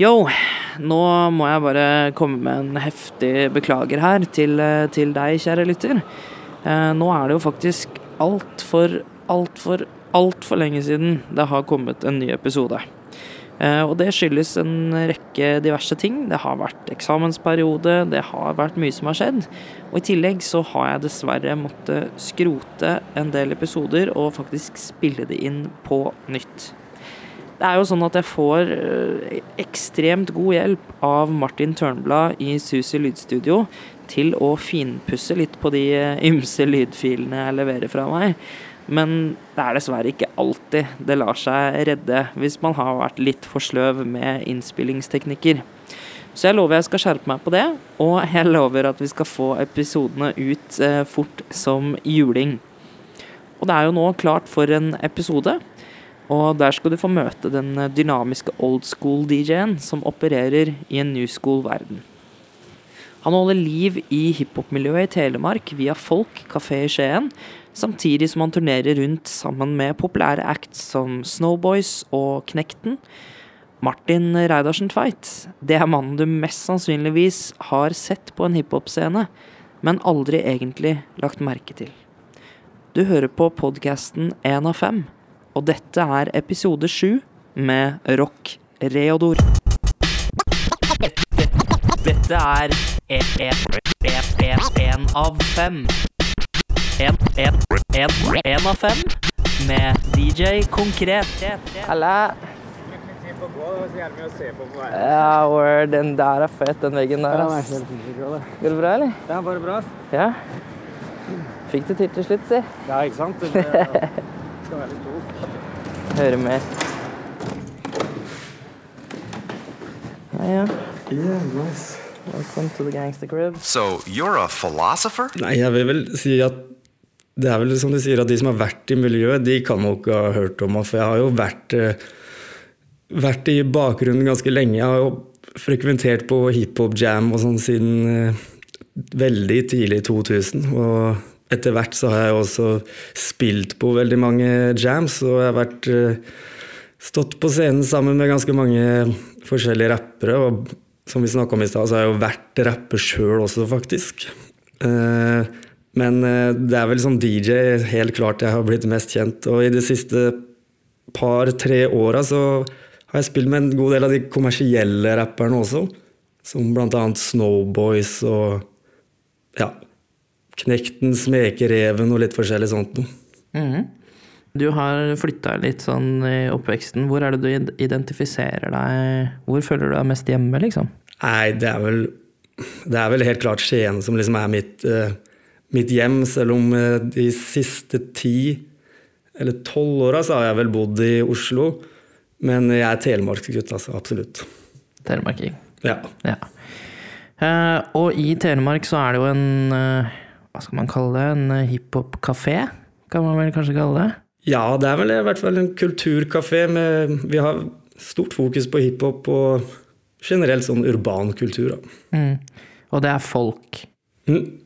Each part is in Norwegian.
Yo, nå må jeg bare komme med en heftig beklager her til, eh, til deg, kjære lytter. Eh, nå er det jo faktisk altfor, altfor, altfor lenge siden det har kommet en ny episode. Eh, og det skyldes en rekke diverse ting. Det har vært eksamensperiode, det har vært mye som har skjedd. Og i tillegg så har jeg dessverre måttet skrote en del episoder og faktisk spille det inn på nytt. Det er jo sånn at jeg får eh, ekstremt god hjelp av Martin Tørnblad i Susi lydstudio til å finpusse litt på de eh, ymse lydfilene jeg leverer fra meg. Men det er dessverre ikke alltid det lar seg redde hvis man har vært litt for sløv med innspillingsteknikker. Så jeg lover jeg skal skjerpe meg på det, og jeg lover at vi skal få episodene ut eh, fort som juling. Og det er jo nå klart for en episode. Og der skal du få møte den dynamiske old school-DJ-en som opererer i en new school-verden. Han holder liv i hiphop-miljøet i Telemark via Folk kafé i Skien, samtidig som han turnerer rundt sammen med populære acts som Snowboys og Knekten. Martin Reidarsen Tveit, det er mannen du mest sannsynligvis har sett på en hiphop-scene, men aldri egentlig lagt merke til. Du hører på podkasten Én av fem og dette er episode sju med Rock Reodor. Dette er én av fem. Én av fem med DJ Konkret. Halla. Ja, word. Den der er fet, den veggen der. ass. Går det bra, eller? Det er bare bra. Ja. Fikk det til til slutt, si. Ja, ikke sant? Det skal være litt klok. Høre mer. Ja, ja. Yeah, nice. Welcome to the gangster crib. So you're a philosopher? Nei, jeg vil vel si at det er vel som du sier, at de som har vært i miljøet, de kan nok ha hørt om meg. For jeg har jo vært, eh, vært i bakgrunnen ganske lenge. Jeg har jo frekventert på hiphop-jam og sånn siden eh, veldig tidlig 2000. Og etter hvert så har jeg også spilt på veldig mange jams, og jeg har vært eh, stått på scenen sammen med ganske mange forskjellige rappere. Og som vi snakka om i stad, så har jeg jo vært rapper sjøl også, faktisk. Eh, Men eh, det er vel som DJ helt klart jeg har blitt mest kjent. Og i de siste par-tre åra så har jeg spilt med en god del av de kommersielle rapperne også. Som blant annet Snowboys og ja, Knekten, Smekereven og litt forskjellig sånt noe. Mm. Du har flytta litt sånn i oppveksten. Hvor er det du identifiserer deg Hvor føler du deg mest hjemme, liksom? Nei, det er vel, det er vel helt klart Skien som liksom er mitt, eh, mitt hjem, selv om eh, de siste ti eller tolv åra så har jeg vel bodd i Oslo. Men jeg er telemarksgutt, altså. Absolutt. Telemarking. Ja. Ja. Eh, og i Telemark så er det jo en Hva skal man kalle det? En eh, hiphop-kafé, kan man vel kanskje kalle det? ja, det er vel i hvert fall en kulturkafé med Vi har stort fokus på hiphop og generelt sånn urban kultur. Da. Mm. Og det er folk.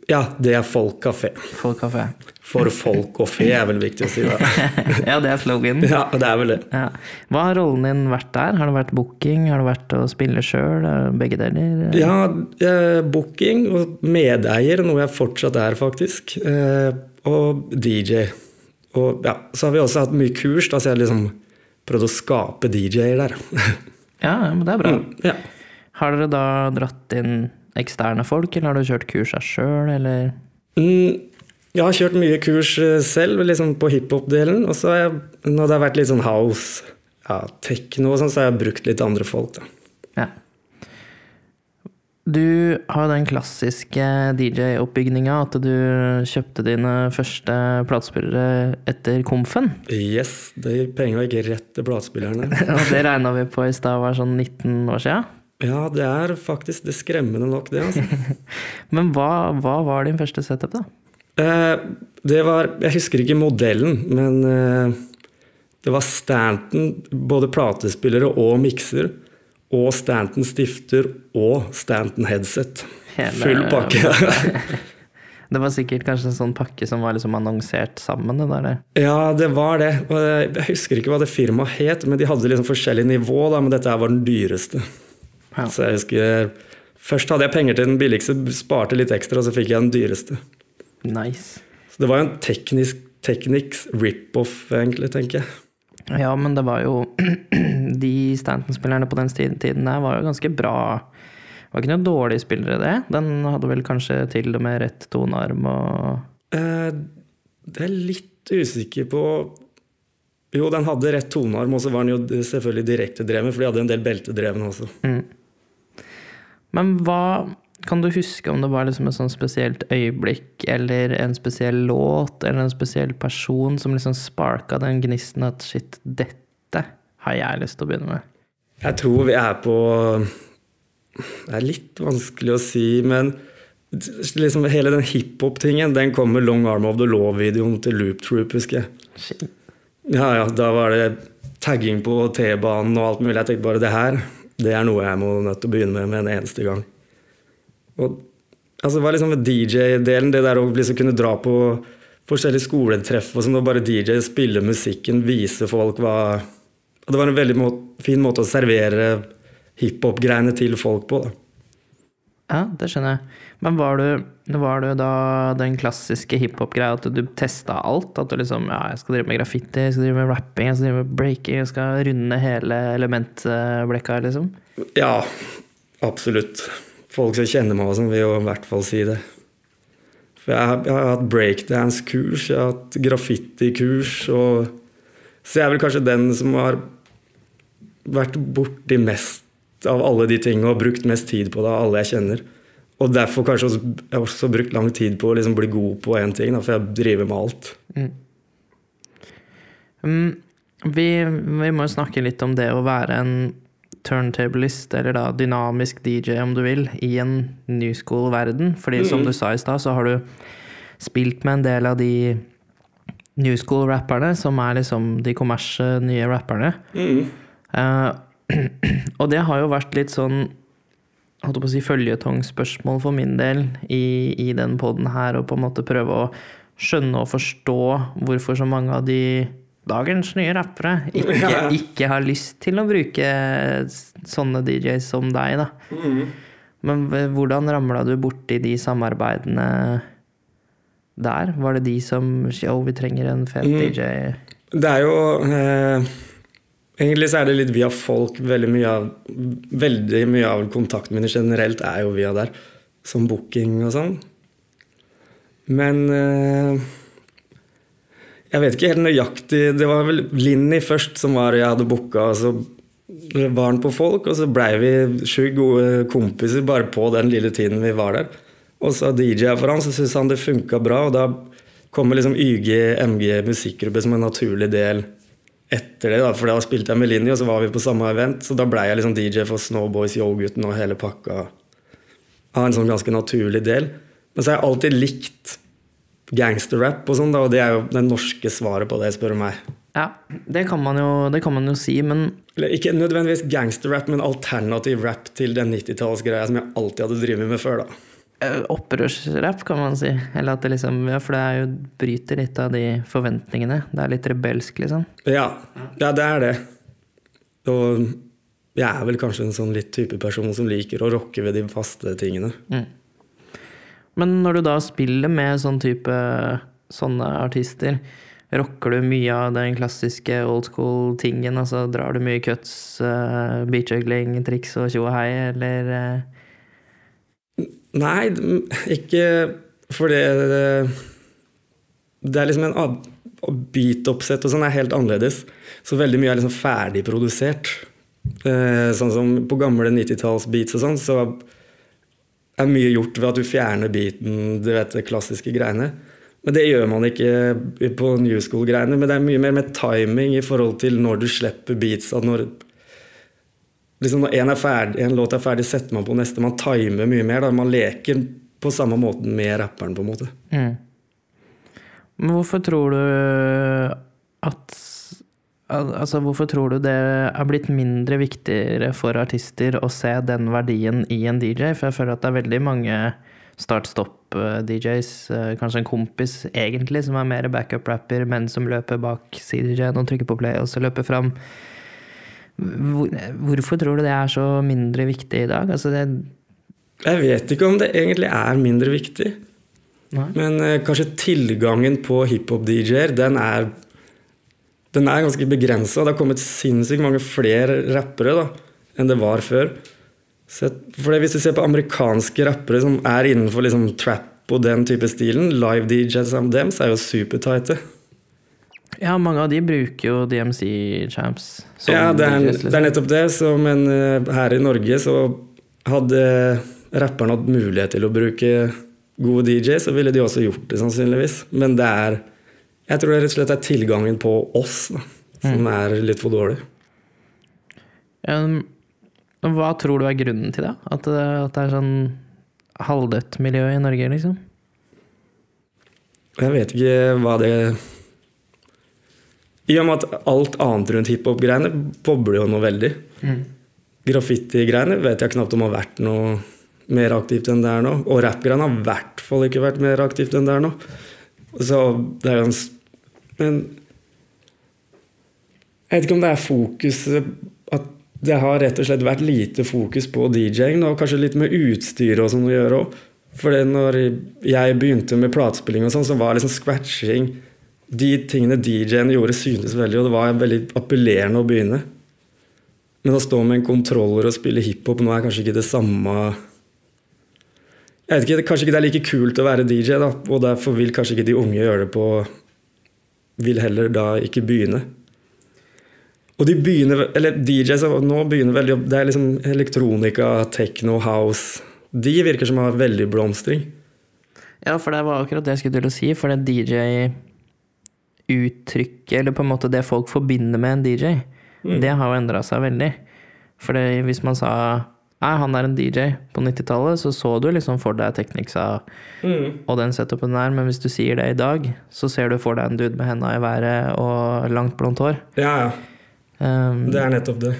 Ja, det er Folk kafé. Folk-kafé. For folk og fe er vel viktig å si. Da. ja, det er slogan. Ja, det er vel det. Ja. Hva har rollen din vært der? Har det vært booking? Har det vært å spille sjøl? Begge deler? Ja, eh, booking og medeier, noe jeg fortsatt er, faktisk. Eh, og DJ. Og ja, så har vi også hatt mye kurs, da, så jeg har liksom prøvd å skape DJ-er der. Ja, men det er bra. Mm, ja. Har dere da dratt inn eksterne folk, eller har du kjørt kursa sjøl, eller? Mm, jeg har kjørt mye kurs eh, selv, liksom på hiphop-delen. Og så har jeg, når det har vært litt sånn house, ja, techno og sånn, så har jeg brukt litt andre folk, da. Ja. Du har den klassiske DJ-oppbygninga at du kjøpte dine første platespillere etter komfen. Yes, de penga gikk rett til platespillerne. Og det regna vi på i stad var sånn 19 år sia. Ja, det er faktisk det skremmende nok, det. altså. Men hva, hva var din første setup, da? Eh, det var Jeg husker ikke modellen, men eh, det var Stanton, både platespillere og mikser. Og Stanton stifter og Stanton headset. Hele- Full pakke. Det var sikkert kanskje en sånn pakke som var liksom annonsert sammen? det der. ja, det var det. Jeg husker ikke hva det firmaet het, men de hadde liksom forskjellig nivå, da, men dette var den dyreste. Ja. Så jeg husker Først hadde jeg penger til den billigste, sparte litt ekstra, og så fikk jeg den dyreste. Nice. Så det var jo en teknisk Technics rip-off, egentlig, tenker jeg. Ja, men det var jo De Stanton-spillerne på den tiden tiden der var jo ganske bra. Det var ikke noen dårlige spillere, det. Den hadde vel kanskje til og med rett tonearm og Eh, det er litt usikker på Jo, den hadde rett tonearm, og så var den jo selvfølgelig direktedreven, for de hadde en del beltedrevne også. mm. Men hva Kan du huske om det var liksom et sånn spesielt øyeblikk, eller en spesiell låt, eller en spesiell person som liksom sparka den gnisten at shit, dette har jeg lyst til å begynne med? Jeg tror vi er på Det er litt vanskelig å si, men liksom hele den hiphop-tingen, den kom med Long Arm of the Law-videoen til Loop Troop, husker jeg. Shit. Ja, ja, da var det tagging på T-banen og alt mulig. Jeg tenkte bare det her, det er noe jeg må nødt til å begynne med en eneste gang. Og altså, det var liksom DJ-delen, det der å liksom kunne dra på forskjellige skoletreff og sånn, og bare DJ, spille musikken, vise folk hva og Det var en veldig må fin måte å servere hiphop-greiene til folk på. da. Ja, det skjønner jeg. Men var du, var det da den klassiske hiphop-greia at du testa alt? At du liksom Ja, jeg skal drive med graffiti, jeg skal drive med rapping, jeg skal drive med breaking, jeg skal runde hele elementblekka, liksom? Ja, absolutt. Folk som kjenner meg, som vil jo i hvert fall si det. For jeg har, jeg har hatt breakdance-kurs, jeg har hatt graffiti-kurs, og Så jeg er vel kanskje den som har vært borti mest av alle de tingene og brukt mest tid på det av alle jeg kjenner. Og derfor kanskje også, jeg har også brukt lang tid på å liksom bli god på én ting, da, for jeg driver med alt. Mm, vi, vi må jo snakke litt om det å være en turntablist, eller da dynamisk DJ, om du vil, i en new school-verden. Fordi som du sa i stad, så har du spilt med en del av de new school-rapperne, som er liksom de kommersie nye rapperne. Eh, og det har jo vært litt sånn holdt på å si føljetongspørsmål for min del i, i den poden her, og på en måte prøve å skjønne og forstå hvorfor så mange av de dagens nye rappere ikke, ikke har lyst til å bruke sånne DJs som deg, da. Men hvordan ramla du borti de samarbeidene der? Var det de som Yo, vi trenger en fet DJ? Det er jo eh, Egentlig så er det litt via folk. Veldig mye av, veldig mye av kontakten min generelt er jo via der. Som booking og sånn. Men eh, Jeg vet ikke helt nøyaktig Det var vel Linni først som var jeg hadde booka, og så var han på folk, og så blei vi sjukt gode kompiser bare på den lille tiden vi var der. Og så DJ-a for han, så syntes han det funka bra, og da kommer liksom YG, MG musikkgruppe som en naturlig del etter det. da, For da spilte jeg med Linni, og så var vi på samme event, så da blei jeg liksom DJ for Snowboys, Yo-gutten og hele pakka. Av en sånn ganske naturlig del. Men så har jeg alltid likt gangsterrap og sånn, og det er jo det norske svaret på det, spør du meg. Ja, det kan man jo, det kan man jo si, men Eller ikke nødvendigvis gangsterrap, men alternativ rap til den 90-tallsgreia som jeg alltid hadde drevet med før. da. Eh, opprørsrapp, kan man si. Eller at det liksom Ja, for det er jo bryter litt av de forventningene. Det er litt rebelsk, liksom. Ja, ja det er det. Og jeg er vel kanskje en sånn litt type person som liker å rocke ved de faste tingene. Men når du da spiller med sånn type sånne artister, rocker du mye av den klassiske old school-tingen? Altså drar du mye cuts, uh, beachjuggling, triks og tjo og hei, eller eh, Nei, ikke for det Det er liksom en Beat-oppsett og sånn er helt annerledes. Så veldig mye er liksom ferdigprodusert. Eh, sånn som på gamle 90-tallsbeats og sånn, så er mye gjort ved at du fjerner beaten, du vet, de klassiske greiene. Men det gjør man ikke på new school-greiene. Men det er mye mer med timing i forhold til når du slipper beats. At når liksom når en, er ferdig, en låt er ferdig, setter man på neste. Man timer mye mer. Da. Man leker på samme måten med rapperen, på en måte. mm. Men hvorfor tror du at Altså, hvorfor tror du det er blitt mindre viktigere for artister å se den verdien i en DJ? For jeg føler at det er veldig mange start-stopp-DJs, eh, kanskje en kompis egentlig, som er mer backup-rapper, men som løper bak CDJ-en og trykker på play, og så løper fram Hvor, hvorfor tror du det er så mindre viktig i dag? Altså det, Jeg vet ikke om det egentlig er mindre viktig. Nei. Men eh, kanskje tilgangen på hiphop-DJ-er, den Den er ganske begrensa. Det har kommet sinnssykt mange flere rappere da, enn det var før. Så, for det, hvis du ser på amerikanske rappere som er innenfor liksom, trap og den type stilen, live-DJs som dem, så er jo supertighte. Ja, mange av de bruker jo DMC-champs. Ja, det er, liksom. det er nettopp det. Så, men eh, her i Norge så hadde rapperne hatt mulighet til å bruke gode DJ, så ville de også gjort det, sannsynligvis. Men det er Jeg tror det rett og slett er tilgangen på oss da, som Mm. er litt for dårlig. Um, hva tror du er grunnen til det? At det, at det er sånn halvdødt miljø i Norge, liksom? Jeg vet ikke hva det I og med at alt annet rundt hiphop-greiene bobler jo noe veldig. Graffiti-greiene vet jeg knapt om har vært noe mer aktivt enn det er nå. Og rap-greiene har i hvert fall ikke vært mer aktivt enn det er nå. Så det er jo en Men jeg vet ikke om det er fokuset At det har rett og slett vært lite fokus på DJ-ing, og kanskje litt med utstyr og sånn å gjøre òg. For når jeg begynte med platespilling og sånn, så var liksom scratching De tingene DJ-en gjorde, syntes veldig, og det var veldig appellerende å begynne. Men å stå med en kontroller og spille hiphop nå er kanskje ikke det samme jeg vet ikke, Kanskje ikke det er like kult å være DJ, da, og derfor vil kanskje ikke de unge gjøre det på Vil heller da ikke begynne. Og de begynner, eller DJs som nå begynner veldig Det er liksom elektronika, techno, house De virker som har veldig blomstring. Ja, for det var akkurat det jeg skulle til å si. For det DJ-uttrykket, eller på en måte det folk forbinder med en DJ, det har jo endra seg veldig. For hvis man sa Nei, han er en DJ på 90-tallet, så så du liksom for deg Technics-a og den setupen der, men hvis du sier det i dag, så ser du for deg en dude med henda i været og langt blondt hår. Ja, ja. Um, Det er nettopp det.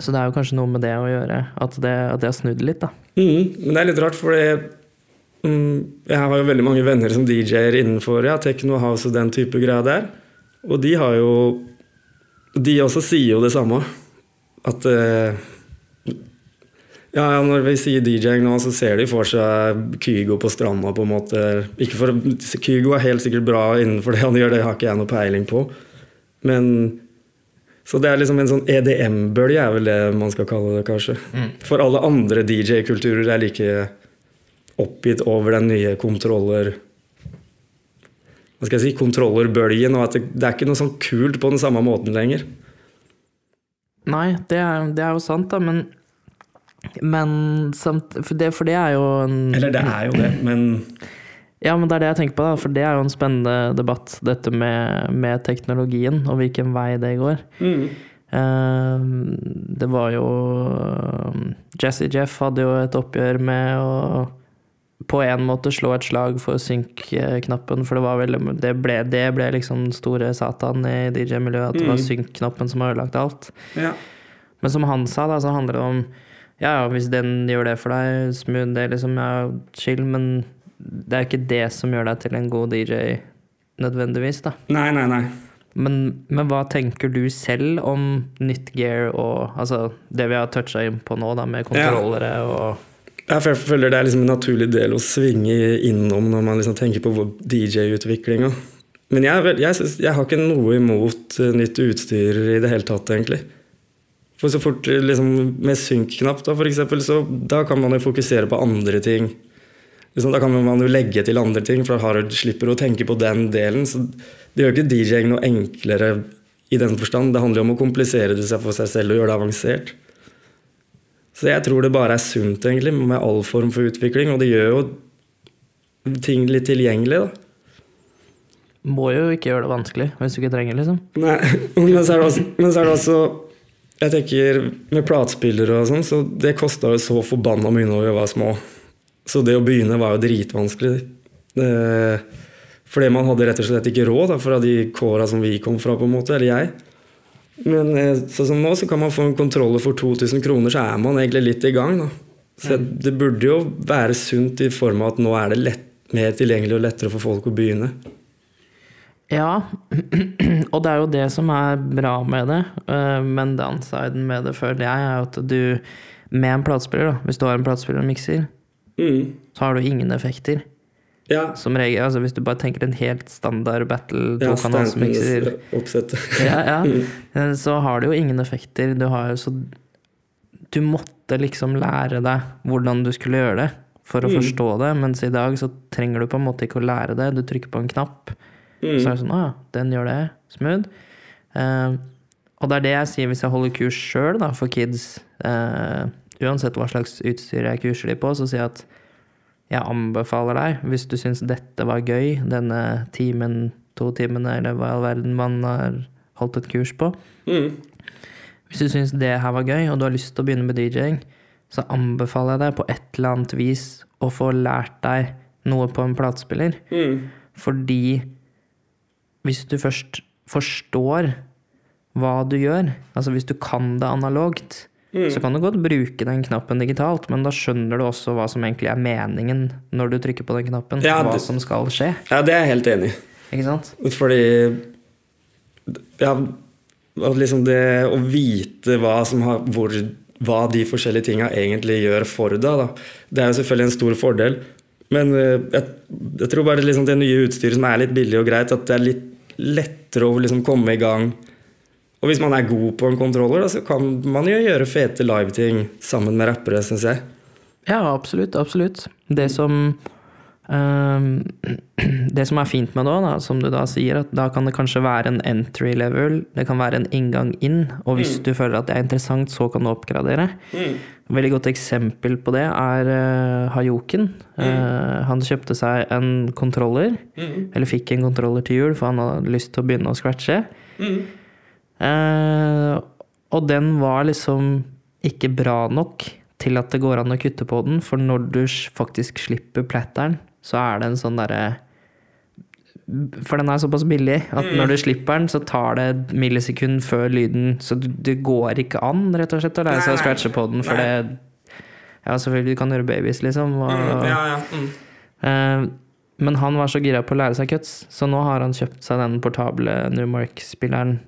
så det er jo kanskje noe med det å gjøre, at det, at det har snudd litt, da. Mm, men det er litt rart, for mm, jeg har jo veldig mange venner som DJ-er innenfor ja, techno, house og den type greier der. Og de har jo De også sier jo det samme. At eh, ja, når vi sier DJ-ing nå, så ser de for seg Kygo på stranda, på en måte. Ikke for, Kygo er helt sikkert bra innenfor det han gjør, det har ikke jeg noe peiling på. Men Så det er liksom en sånn EDM-bølge, er vel det man skal kalle det, kanskje. For alle andre DJ-kulturer er like oppgitt over den nye kontroller... Hva skal jeg si? Kontrollerbølgen, og at det, det er ikke noe sånn kult på den samme måten lenger. Nei, det er, det er jo sant, da, men men samt, for, det, for det er jo en Eller det er jo det, men Ja, men det er det jeg tenker på, da, for det er jo en spennende debatt, dette med, med teknologien, og hvilken vei det går. Eh, det var jo Jesse Jeff hadde jo et oppgjør med å på en måte slå et slag for synk-knappen, for det var veldig det ble, det ble liksom den store satan i DJ-miljøet, at det var synk-knappen som har ødelagt alt. ja. Men som han sa, da, så handler det om Ja, ja, hvis den gjør det for deg, smooth det, liksom, ja, chill, men det er ikke det som gjør deg til en god DJ, nødvendigvis, da. Nei, nei, nei. Men, men hva tenker du selv om nytt gear og altså det vi har toucha inn på nå, da, med kontrollere og Ja, for Jeg føler det er liksom en naturlig del å svinge innom når man liksom tenker på DJ-utviklinga. Men jeg, jeg, jeg har ikke noe imot eh, nytt utstyr i det hele tatt, egentlig. For så fort eh, liksom, Med synk-knapp, da, for eksempel, så da kan man jo fokusere på andre ting. Liksom, da kan man jo legge til andre ting, for da har du, slipper å tenke på den delen. Så det gjør ikke DJ-ing noe enklere i den forstand. Det handler jo om å komplisere det seg for seg selv og gjøre det avansert. Så jeg tror det bare er sunt egentlig med all form for utvikling, og det gjør jo ting litt tilgjengelig. da. Må jo ikke gjøre det vanskelig hvis du ikke trenger, liksom. Nei, men så er det også, men så er det også Jeg tenker med platespillere og sånn, så det kosta jo så forbanna mye når vi var små. Så det å begynne var jo dritvanskelig. Det, fordi man hadde rett og slett ikke råd da, fra de kåra som vi kom fra, på en måte, eller jeg. Men sånn som nå, så kan man få en kontroller for 2000 kroner, så er man egentlig litt i gang. da. Så det burde jo være sunt i form av at nå er det lett, mer tilgjengelig og lettere for folk å begynne. Ja, og det er jo det som er bra med det, eh, men downsiden med det, føler jeg, er at du med en platespiller, da, hvis du har en platespiller og mikser, Mm. så har du ingen effekter. Ja. Som regel, altså Hvis du bare tenker en helt standard battle ja oppsettet. ja, ja, eh, så har det jo ingen effekter. Du har jo så Du måtte liksom lære deg hvordan du skulle gjøre det for å Mm. forstå det, mens i dag så trenger du på en måte ikke å lære det. Du trykker på en knapp, Mm. så er det sånn Å ja, den gjør det. Smooth. Uh, og det er det jeg sier hvis jeg holder kurs sjøl, for kids. Uh, uansett hva slags utstyr jeg kurser de på, så sier jeg at jeg anbefaler deg, hvis du syns dette var gøy, denne timen, to timene, eller hva i all verden man har holdt et kurs på Mm. Hvis du syns det her var gøy, og du har lyst til å begynne med DJ-ing, så anbefaler jeg deg på et eller annet vis å få lært deg noe på en platespiller. Mm. Fordi hvis du først forstår hva du gjør, altså hvis du kan det analogt, Mm. så kan du godt bruke den knappen digitalt, men da skjønner du også hva som egentlig er meningen når du trykker på den knappen. Ja, hva det- som skal skje. Ja, det er jeg helt enig i. Ikke sant? Fordi Ja, liksom det å vite hva som har hvor, Hva de forskjellige tinga egentlig gjør for deg, da. Det er jo selvfølgelig en stor fordel. Men eh, jeg, jeg tror bare liksom det nye utstyret som er litt billig og greit, at det er litt lettere å liksom komme i gang. Og hvis man er god på en kontroller, da, så kan man jo gjøre fete live-ting sammen med rappere, syns jeg. Ja, absolutt. Absolutt. Det som ehm, Det som er fint med det òg, som du da sier, at da kan det kanskje være en entry level, det kan være en inngang inn, og hvis du føler at det er interessant, så kan du oppgradere. Mm. veldig godt eksempel på det er uh, Hayoken. Eh, han kjøpte seg en kontroller, eller fikk en kontroller til jul, for han hadde lyst til å begynne å scratche. Eh, og den var liksom ikke bra nok til at det går an å kutte på den, for når du faktisk slipper platteren, så er det en sånn derre For den er såpass billig at når du slipper den, så tar det et millisekund før lyden Så det går ikke an, rett og slett, å lære seg å scratche på den, for nei. det Ja, selvfølgelig, du kan gjøre babies, liksom. Og, Ja, ja. Mm. Eh, Men han var så gira på å lære seg cuts, så nå har han kjøpt seg den portable Newmark-spilleren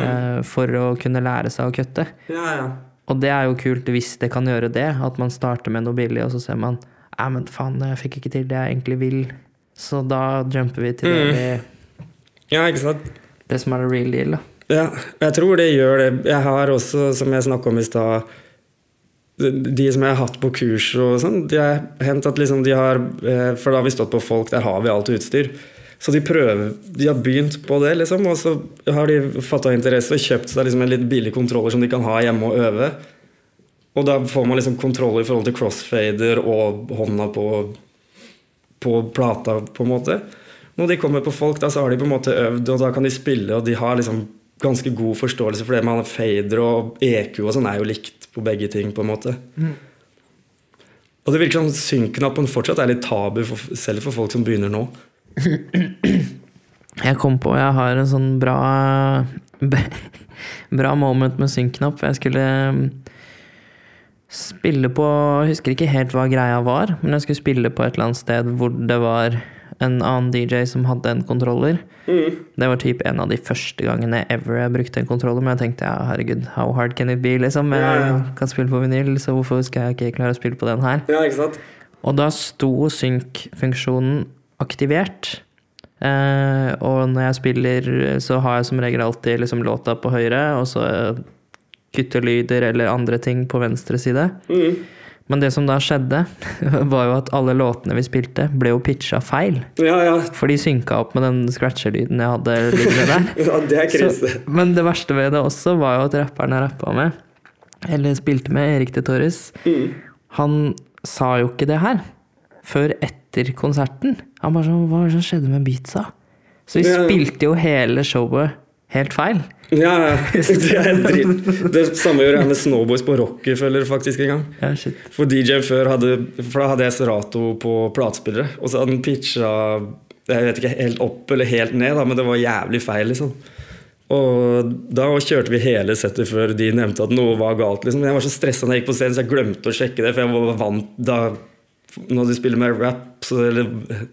eh, for å kunne lære seg å kutte. ja, ja. Og det er jo kult hvis det kan gjøre det, at man starter med noe billig, og så ser man Nei, men faen, jeg fikk ikke til det jeg egentlig vil. Så da jumper vi til det, vi, ja, det som er the real deal, da. Ja, jeg tror det gjør det. Jeg har også, som jeg snakka om i stad de de som jeg har hatt på kurs og sånn, de har hendt at liksom de har eh, For da har vi stått på folk, der har vi alt utstyr. Så de prøver De har begynt på det, liksom, og så har de fatta interesse og kjøpt seg liksom en litt billig kontroller som de kan ha hjemme og øve. Og da får man liksom kontroll i forhold til crossfader og hånda på, på plata, på en måte. Når de kommer på folk, da, så har de på en måte øvd, og da kan de spille, og de har liksom ganske god forståelse for det. Har fader og EQ og sånn er jo likt på begge ting, på en måte. Og det virker som man fortsatt er litt tabu, for, selv for folk som begynner nå. Jeg kom på jeg har en sånn bra Bra moment med synknapp. Jeg skulle um, spille på Jeg husker ikke helt hva greia var, men jeg skulle spille på et eller annet sted hvor det var en annen DJ som hadde en kontroller. Det var typ en av de første gangene ever jeg brukte en kontroller, men jeg tenkte ja, herregud, how hard can it be, liksom? Ja, ja. Jeg kan spille på vinyl, så hvorfor skal jeg ikke klare å spille på den her? Ja, ikke sant? Og da sto synk-funksjonen aktivert. Eh, og når jeg spiller, så har jeg som regel alltid liksom låta på høyre, og så kuttelyder eller andre ting på venstre side. Men det som da skjedde, var jo at alle låtene vi spilte, ble jo pitcha feil. Ja, ja. For de synka opp med den scratcher-lyden jeg hadde liggende der. ja det er krise. Så, men det verste ved det også var jo at rapperen jeg rappa med, eller spilte med, Erik de Torres, han sa jo ikke det her før etter konserten. Han bare sånn Hva var det som skjedde med beatsa? Så vi Ja. spilte jo hele showet helt feil. Ja, ja. Det er dritt. Det samme gjør jeg med Snowboys på Rockefeller faktisk en gang. Ja, shit. For DJ før hadde For da hadde jeg Serato på platespillere, og så hadde den pitcha Jeg vet ikke helt opp eller helt ned, da, men det var jævlig feil, liksom. Og da kjørte vi hele settet før de nevnte at noe var galt. Liksom. Jeg var så stressa når jeg gikk på scenen, så jeg glemte å sjekke det, for jeg var vant da Når du spiller med rap, eller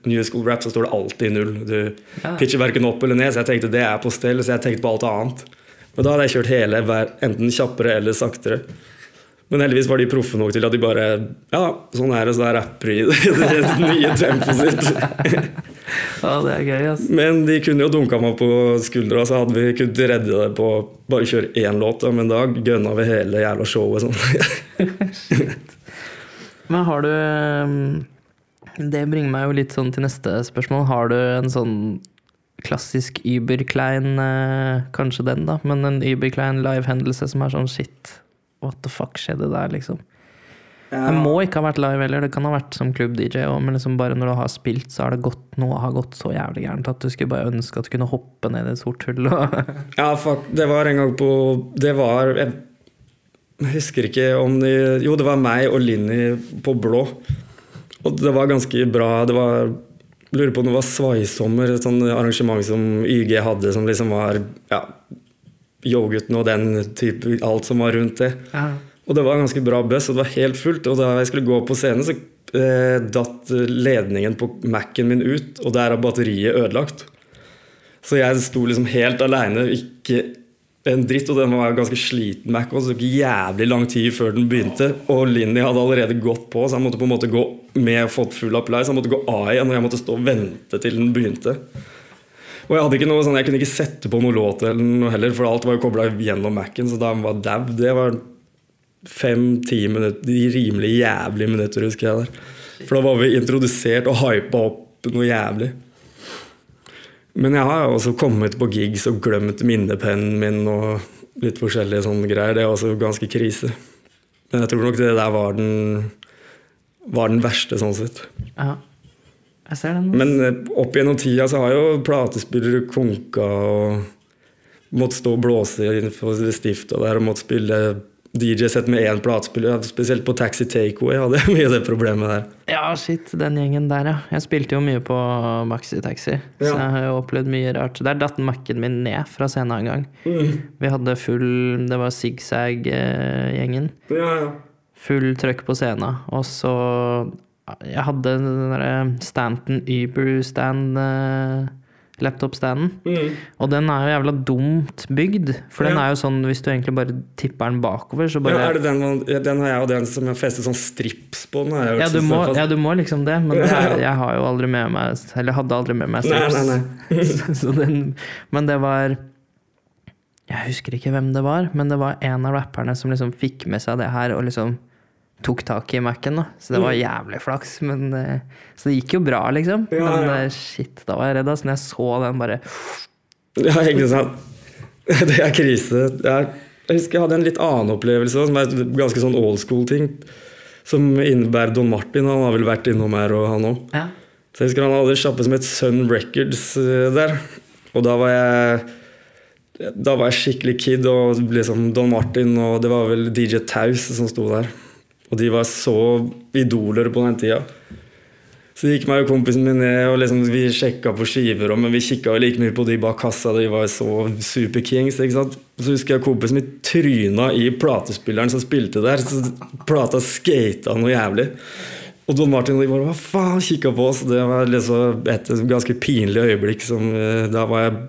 new school rap, så står det alltid null. Du Ja. pitcher verken opp eller ned, så jeg tenkte det er på stell, så jeg tenkte på alt annet. Men da hadde jeg kjørt hele, enten kjappere eller saktere. Men heldigvis var de proffe nok til at de bare Ja, sånn er det, så jeg rapper i det, det nye tempoet sitt. Ja, det er gøy, ass. Men de kunne jo dunka meg på skuldra, så hadde vi kunnet redde det på bare kjøre én låt. Men da gønna vi hele jævla showet sånn. Men har du um, Det bringer meg jo litt sånn til neste spørsmål. Har du en sånn klassisk Uber-klein eh, Kanskje den, da, men en Uber-klein live-hendelse som er sånn shit, what the fuck skjedde der, liksom? Det må ikke ha vært live heller, det kan ha vært som klubb-DJ òg, men liksom bare når du har spilt, så har det gått noe har gått så jævlig gærent at du skulle bare ønske at du kunne hoppe ned i et sort hull. Og Ja, fuck. Det var en gang på Det var Jeg husker ikke om de Jo, det var meg og Linni på blå. Og det var ganske bra. Det var Lurer på om det var Svaisommer, et sånt arrangement som YG hadde, som liksom var ja, Yo-gutten og den type Alt som var rundt det. Og det var ganske bra buzz, og det var helt fullt. Og da jeg skulle gå på scenen, så eh, datt ledningen på Mac-en min ut, og der er batteriet ødelagt. Så jeg sto liksom helt aleine, ikke en dritt, og den var ganske sliten Mac, og det tok jævlig lang tid før den begynte. Og Linni hadde allerede gått på, så han måtte på en måte gå med fått full apply, så han måtte gå av igjen, og jeg måtte stå og vente til den begynte. Og jeg hadde ikke noe sånn, jeg kunne ikke sette på noe låt eller noe heller, for alt var jo kobla gjennom Mac-en, så da var dau. Det var fem-ti minutter, de rimelig jævlige minutter, husker jeg der. For da var vi introdusert og hypa opp noe jævlig. Men jeg har også kommet på gigs og glemt minnepennen min og litt forskjellige sånne greier. Det er også ganske krise. Men jeg tror nok det der var den, var den verste, sånn sett. ja. Jeg ser den. Men eh, opp gjennom tida så har jo platespillere konka og måttet stå og blåse innenfor stifta der og måtte spille DJ-sett med én platespiller. Spesielt på Taxi Takeaway hadde jeg mye av det problemet der. Ja, shit, den gjengen der, ja. Jeg spilte jo mye på Maxi Taxi, så jeg har jo opplevd mye rart. Der datt Mac-en min ned fra scenen en gang. Mm. Vi hadde full Det var zigzag-gjengen. Ja, ja. Full trøkk på scenen. Og så Jeg hadde den derre Stanton Uber-stand eh, Laptop-standen. Mm. Og den er jo jævla dumt bygd. For den Ja. er jo sånn hvis du egentlig bare tipper den bakover, så Ja, er det den, den har jeg og den som jeg festet sånn strips på. Den har jeg Ja, du må, ja, du må liksom det, men det er, jeg har jo aldri med meg Eller hadde aldri med meg Nei, strips. nei, nei. Så den, men det var Jeg husker ikke hvem det var, men det var en av rapperne som liksom fikk med seg det her og liksom tok tak i Mac-en. da. Så det var jævlig flaks. Men, eh, så det gikk jo bra, liksom. Ja, men ja. eh, shit, da var jeg redd. Altså, når jeg så den bare Ja, ikke sant. Det er krise. Jeg, husker jeg hadde en litt annen opplevelse, som er ganske sånn old school-ting. Som innebærer Don Martin. Han har vel vært innom her, og han òg. Ja. Så jeg husker han hadde en sjappe som het Sun Records eh, der. Og da var jeg Da var jeg skikkelig kid, og liksom Don Martin og det var vel DJ Taus som sto der. Og de var så idoler på den tida. Så gikk meg og kompisen min ned, og liksom vi sjekka på skiver, men vi kikka like mye på de bak kassa. De var så superkings. ikke sant? Så husker jeg kompisen min tryna i platespilleren som spilte der. Så plata skata noe jævlig. Og Don Martin og de bare hva faen kikka på oss. Det var liksom et ganske pinlig øyeblikk. Som, eh, da var jeg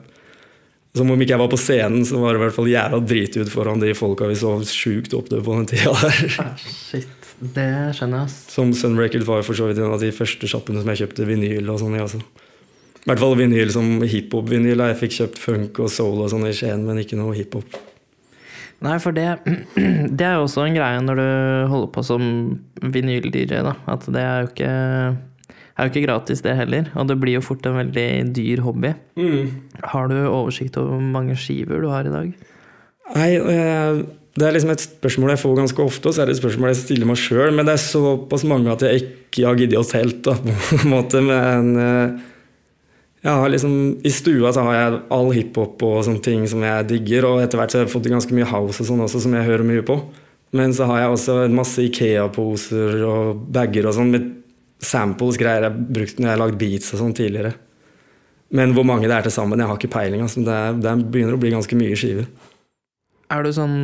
Som om ikke jeg var på scenen, så var det i hvert fall jævla dritut foran de folka vi så sjukt opp til på den tida der. Ah, Shit. Det skjønner jeg. Som Sun Record var for så vidt en av de første sjappene som jeg kjøpte vinyl og sånn i. Altså. I hvert fall vinyl som hiphop-vinyl. Jeg fikk kjøpt funk og soul og sånn i Skien, men ikke noe hiphop. Nei, for det, det er jo også en greie når du holder på som vinyl-DJ, da. At det er jo ikke er jo ikke gratis, det heller. Og det blir jo fort en veldig dyr hobby. Har du oversikt over hvor mange skiver du har i dag? Nei, det er liksom et spørsmål jeg får ganske ofte, og så er det et spørsmål jeg stiller meg sjøl. Men det er såpass mange at jeg ikke har giddet å telt, da, på en måte. Men eh, jeg har liksom, i stua så har jeg all hiphop og sånne ting som jeg digger. Og etter hvert så har jeg fått ganske mye house og sånn også, som jeg hører mye på. Men så har jeg også masse Ikea-poser og bager og sånn med samples, greier jeg har brukt når jeg har lagd beats og sånn tidligere. Men hvor mange det er til sammen, jeg har ikke peiling. Altså. Det, er, det begynner å bli ganske mye skiver. Er du sånn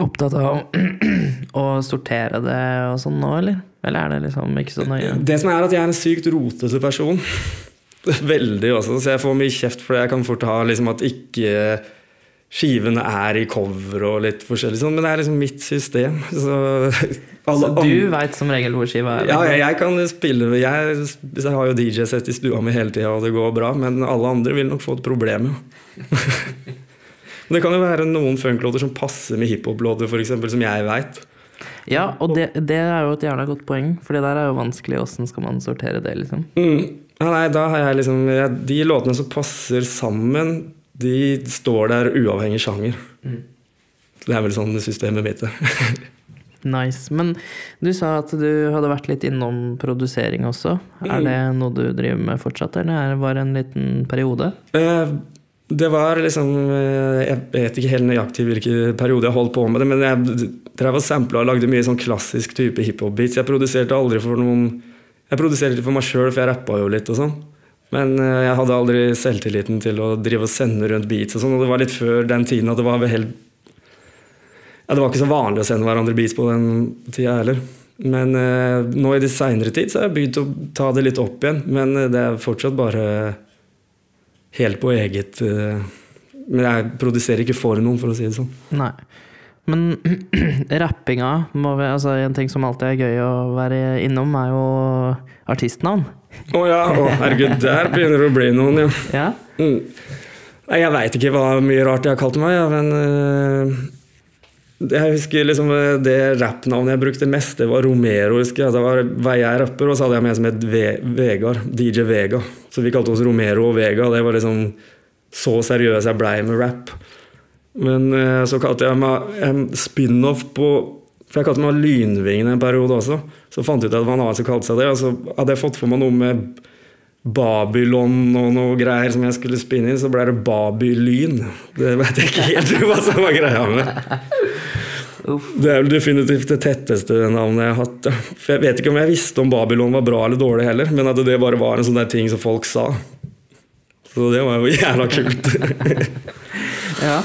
opptatt av å sortere det og sånn nå, eller? Eller er det liksom ikke så nøye? Det som er at jeg er en sykt rotete person. Veldig også, så jeg får mye kjeft for det. Jeg kan fort ha liksom at ikke skivene er i cover og litt forskjellig sånn, men det er liksom mitt system. Så, alle Så du veit som regel hvor skiva er? Ja, jeg, jeg kan spille jeg, jeg har jo DJ-sett i stua mi hele tida, og det går bra, men alle andre vil nok få et problem. jo. det kan jo være noen funklåter som passer med hiphop-låter, f.eks., som jeg veit. Ja, og det, det er jo et jævla godt poeng, for det der er jo vanskelig. Åssen skal man sortere det, liksom? Mm. Ja, nei, da har jeg liksom jeg, De låtene som passer sammen, de står der uavhengig sjanger. Det er vel sånn systemet mitt er. Nice. Men du sa at du hadde vært litt innom produsering også. Er det noe du driver med fortsatt, eller var det en liten periode? Eh, Det var liksom eh, Jeg vet ikke helt nøyaktig hvilken periode jeg holdt på med det, men jeg drev og sampla og lagde mye sånn klassisk type hiphop-beats. Jeg produserte aldri for noen Jeg produserte for meg sjøl, for jeg rappa jo litt og sånn. Men eh, jeg hadde aldri selvtilliten til å drive og sende rundt beats og sånn, og det var litt før den tiden at det var vel ja, Det var ikke så vanlig å sende hverandre beats på den tida heller. Men eh, nå i de seinere tid så har jeg begynt å ta det litt opp igjen. Men eh, det er fortsatt bare helt på eget eh, Men jeg produserer ikke for noen, for å si det sånn. Nei. Men rappinga vi, altså En ting som alltid er gøy å være innom, er jo artistnavn. Å ja, Oh, herregud, der begynner det å bli noen, ja. Ja? Mm. Nei, jeg veit ikke hva mye rart jeg har kalt meg, ja, men uh, Jeg husker liksom eh, det rappnavnet jeg brukte mest, det var Romero. husker jeg. Det var jeg rapper, og så hadde jeg med som het Ve- Vegard. DJ Vega. Så vi kalte oss Romero og Vega. Det var liksom så seriøs jeg blei med rap. Men uh, så kalte jeg meg en spin-off på For jeg kalte meg Lynvingen en periode også. Så fant jeg ut at det var en annen som kalte seg det. Og så hadde jeg fått for meg noe med Babylon og noe greier som jeg skulle spinne inn, så ble det Babylyn. Det vet jeg ikke helt hva som var greia med. Uff. Det er vel definitivt det tetteste navnet jeg har hatt. For jeg vet ikke om jeg visste om Babylon var bra eller dårlig heller, men at det bare var en sånn der ting som folk sa. Så det var jo jævla kult. ja.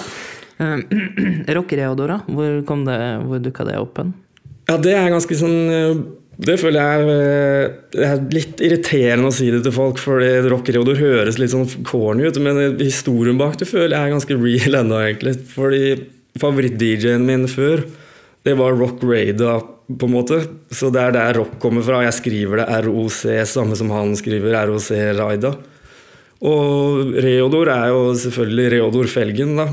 Rocker Eodora, hvor, kom det, hvor dukka det opp hen? Ja, det er ganske sånn eh, Det føler jeg Det er litt irriterende å si det til folk, fordi rockereodor høres litt sånn corny ut, men historien bak det føler jeg er ganske real ennå, egentlig. Fordi favoritt-DJ-en min før, det var Rock Raida, på en måte. Så det er der rock kommer fra. Jeg skriver det ROC, samme som han skriver ROC Raida. Og Reodor er jo selvfølgelig Reodor Felgen, da.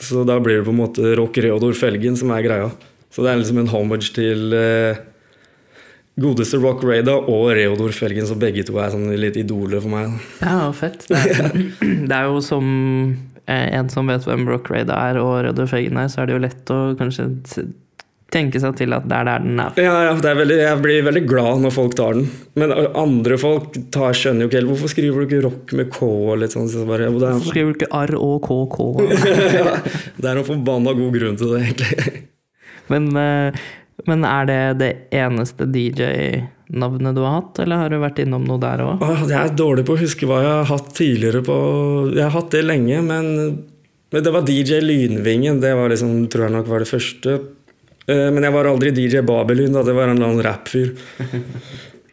Så da blir det på en måte Rock Reodor Felgen som er greia. Så det er liksom en homage til eh, godeste Rock Rada og Reodor Felgen, så begge to er sånn litt idoler for meg. Ja, fett. Det er, det er jo som eh, en som vet hvem Rock Rada er og Reodor Felgen er, så er det jo lett å kanskje tenke seg til at det er der den er. Ja, ja, det er veldig, Jeg blir veldig glad når folk tar den. Men andre folk tar, skjønner jo ikke helt Hvorfor skriver du ikke rock med K? og litt sånn, så bare, det, Hvorfor skriver du ikke R-O-K-K? er, det er en forbanna god grunn til det, egentlig. Men, eh, men er det det eneste DJ-navnet du har hatt, eller har du vært innom noe der òg? Jeg er dårlig på å huske hva jeg har hatt tidligere på Jeg har hatt det lenge, men, men det var DJ Lynvingen. Det var liksom, tror jeg nok var det første. Eh, Men jeg var aldri DJ Babylon, da. Det var en eller annen rappfyr.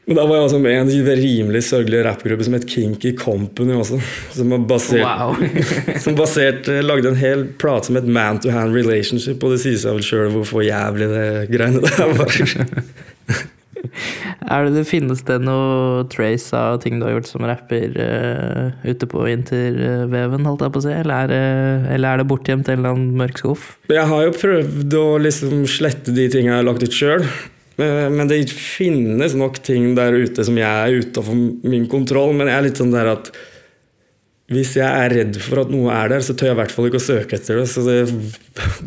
Men da var jeg også med i en rimelig sørgelig rappgruppe som het Kinky Company også. Som, basert, Wow. som basert, eh, lagde en hel plate som het Man to Hand Relationship, og det sier seg vel sjøl hvorfor jævlig det greiene der var. Er det, finnes det noe trace av ting du har gjort som rapper uh, ute på interveven, holdt jeg på å si? Eller er, det- eller er det bortgjemt i en eller annen mørk skuff? Jeg har jo prøvd å liksom slette de tingene jeg har lagt ut sjøl. Men det finnes nok ting der ute som jeg er utafor min kontroll. Men jeg er litt sånn der at hvis jeg er redd for at noe er der, så tør jeg i hvert fall ikke å søke etter det. Så det,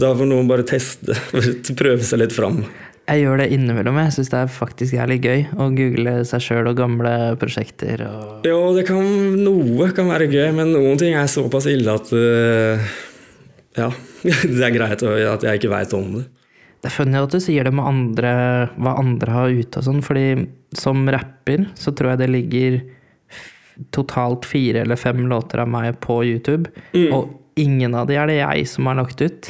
da får noen bare teste, prøve seg litt fram. Jeg gjør det innimellom. Jeg syns det er faktisk jævlig gøy å google seg sjøl og gamle prosjekter. Og Jo, det kan, noe kan være gøy, men noen ting er såpass ille at uh, Ja, det er greit at jeg ikke veit om det. Det er funny at du sier det med andre, hva andre har ute og sånn, fordi som rapper så tror jeg det ligger totalt fire eller fem låter av meg på YouTube, og ingen av de er det jeg som har lagt ut.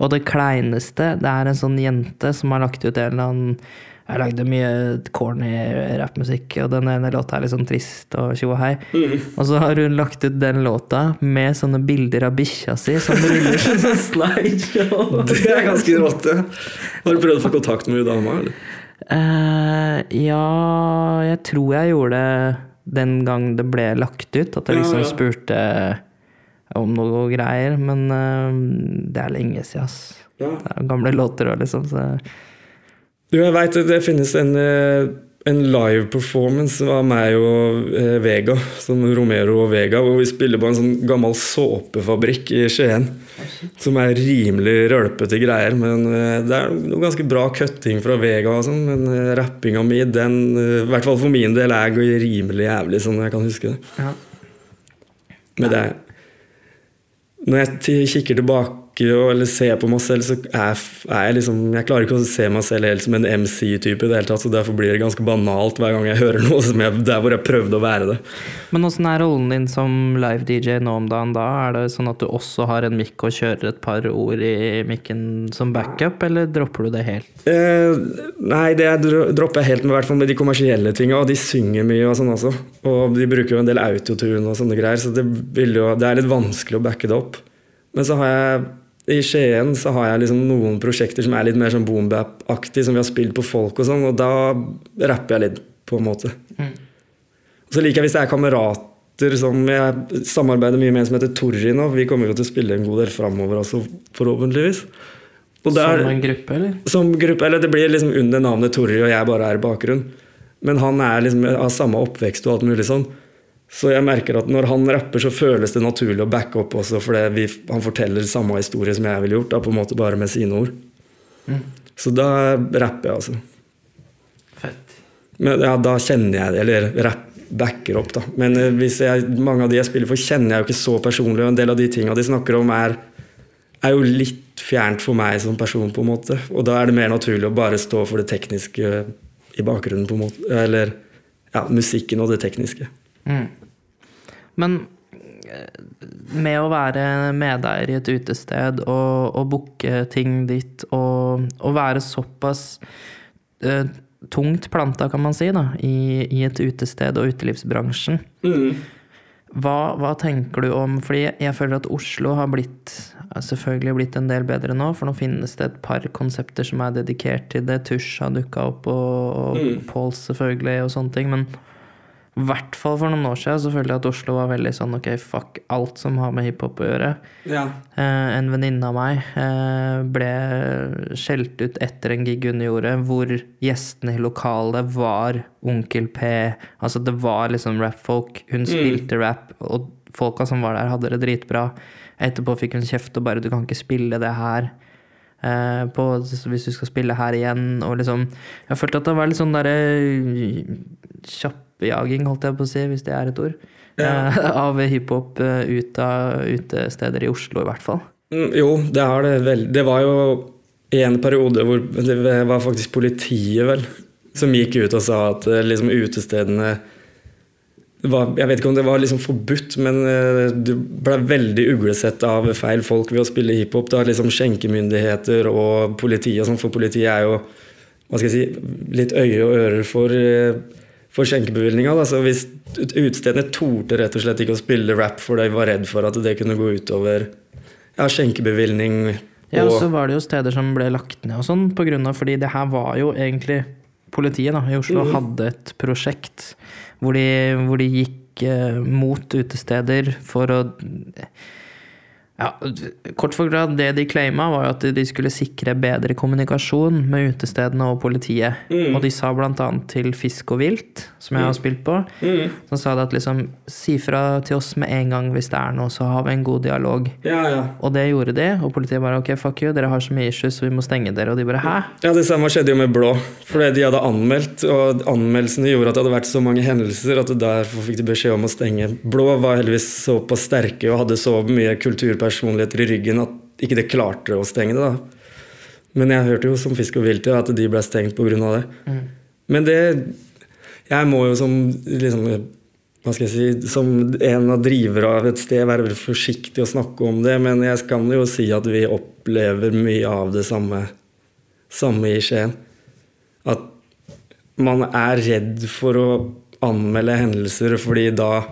Og det kleineste, det er en sånn jente som har lagt ut en eller annen Jeg lagde mye corny rappmusikk, og den ene låta er litt sånn trist og tjo og hei. Og så har hun lagt ut den låta med sånne bilder av bikkja si som ruller som sånn slideshow. Det er ganske rått, det. Har du prøvd å få kontakt med hun dama, eller? Uh, ja, jeg tror jeg gjorde det den gang det ble lagt ut. At jeg liksom ja. spurte om noe greier. Men uh, det er lenge siden, ass. Ja. Det er gamle låter òg, liksom. Så Du, jeg veit det finnes en, eh, en live performance av meg og eh, Vega, som Romero og Vega, hvor vi spiller på en sånn gammel såpefabrikk i Skien. Som er rimelig rølpete greier, men eh, det er noe ganske bra cutting fra Vega og sånn. Men eh, rappinga mi, den, i hvert fall for min del, er rimelig jævlig, sånn jeg kan huske det. ja. Men det er Når jeg kikker tilbake og, eller ser på meg selv, så er, er jeg liksom Jeg klarer ikke å se meg selv helt som en MC-type i det hele tatt, så derfor blir det ganske banalt hver gang jeg hører noe som jeg, der hvor jeg prøvde å være det. Men åssen er rollen din som live-DJ nå om dagen da? Er det sånn at du også har en mikk og kjører et par ord i mikken som backup, eller dropper du det helt? Eh, nei, det jeg dropper jeg helt med, i hvert fall med de kommersielle tinga. Og de synger mye og sånn også. Og de bruker jo en del autotune og sånne greier, så det, jo, det er litt vanskelig å backe det opp. Men så har jeg i Skien så har jeg liksom noen prosjekter som er litt mer sånn boombap-aktig, som vi har spilt på folk og sånn, og da rapper jeg litt, på en måte. Og så liker jeg hvis det er kamerater som jeg samarbeider mye med, som heter Torri nå. Vi kommer jo til å spille en god del framover også, forhåpentligvis. Der- Som en gruppe, eller? som gruppe, eller det blir liksom under navnet Torri, og jeg bare er i bakgrunn. Men han er liksom av samme oppvekst og alt mulig sånn. Så jeg merker at når han rapper, så føles det naturlig å backe opp også, fordi han forteller samme historie som jeg ville gjort, da, på en måte bare med sine ord. Så da rapper jeg, altså. Fett. Men ja, da kjenner jeg det, eller rapp, backer opp, da. Men eh, hvis jeg, mange av de jeg spiller for, kjenner jeg jo ikke så personlig, og en del av de tinga de snakker om, er, er jo litt fjernt for meg som person, på en måte. Og da er det mer naturlig å bare stå for det tekniske i bakgrunnen, på en måte. Eller ja, musikken og det tekniske. Mm. Men eh, med å være medeier i et utested og, og booke ting ditt og, og være såpass uh, tungt planta, kan man si, da, i, i et utested og utelivsbransjen. Hva, hva tenker du om Fordi jeg, føler at Oslo har blitt selvfølgelig blitt en del bedre nå, for nå finnes det et par konsepter som er dedikert til det. Tusj har dukka opp, og, og Pauls selvfølgelig, og sånne ting. Men i hvert fall for noen år siden så følte jeg at Oslo var veldig sånn ok, fuck alt som har med hiphop å gjøre. Ja. Eh, en venninne av meg eh, ble skjelt ut etter en gig hun gjorde, hvor gjestene i lokalet var Onkel P. Altså det var liksom rap-folk. Hun spilte rap, og folka som var der, hadde det dritbra. Etterpå fikk hun kjeft og bare 'du kan ikke spille det her'. eh, på, hvis du skal spille her igjen, og liksom Jeg følte at det var litt sånn derre kjappjaging, holdt jeg på å si, hvis det er et ord. eh, av hiphop eh, ut av utesteder i Oslo, i hvert fall. Mm, jo, det er det vel. Det var jo i en periode hvor det var faktisk politiet, vel, som gikk ut og sa at eh, liksom utestedene var, Jeg vet ikke om det var liksom forbudt, men du ble veldig uglesett av feil folk ved å spille hiphop. Da liksom skjenkemyndigheter og politi og sånn, for politiet er jo hva skal jeg si, litt øye og ører for, for skjenkebevilgninga. Hvis ut- utestedene torde rett og slett ikke å spille rap for de var redd for at det kunne gå utover ja, skjenkebevilgning Ja, og og så var det jo steder som ble lagt ned og sånn, på grunn av fordi det her var jo egentlig Politiet da, i Oslo hadde et prosjekt hvor de, hvor de gikk eh, mot utesteder for å ja, Kort forklart, det de claima, var at de skulle sikre bedre kommunikasjon med utestedene og politiet. Og de sa blant annet til Fisk og Vilt, som jeg har spilt på, så sa de at liksom Si fra til oss med en gang hvis det er noe, så har vi en god dialog. Ja, ja. Og det gjorde de, og politiet bare ok, fuck you, dere har så mye issues, så vi må stenge dere. Og de bare hæ? Ja, Det samme skjedde jo med Blå. Fordi de hadde anmeldt, og anmeldelsene gjorde at det hadde vært så mange hendelser at derfor fikk de beskjed om å stenge. Blå var heldigvis såpass sterke og hadde så mye kulturpersonligheter i ryggen at ikke det klarte å stenge det. da. Men jeg hørte jo som Fisk og Vilt at de ble stengt pga. det. Men det Jeg må jo som liksom hva skal jeg si, Som en av drivere av et sted være forsiktig å snakke om det, men jeg kan jo si at vi opplever mye av det samme, samme i Skien. At man er redd for å anmelde hendelser, fordi da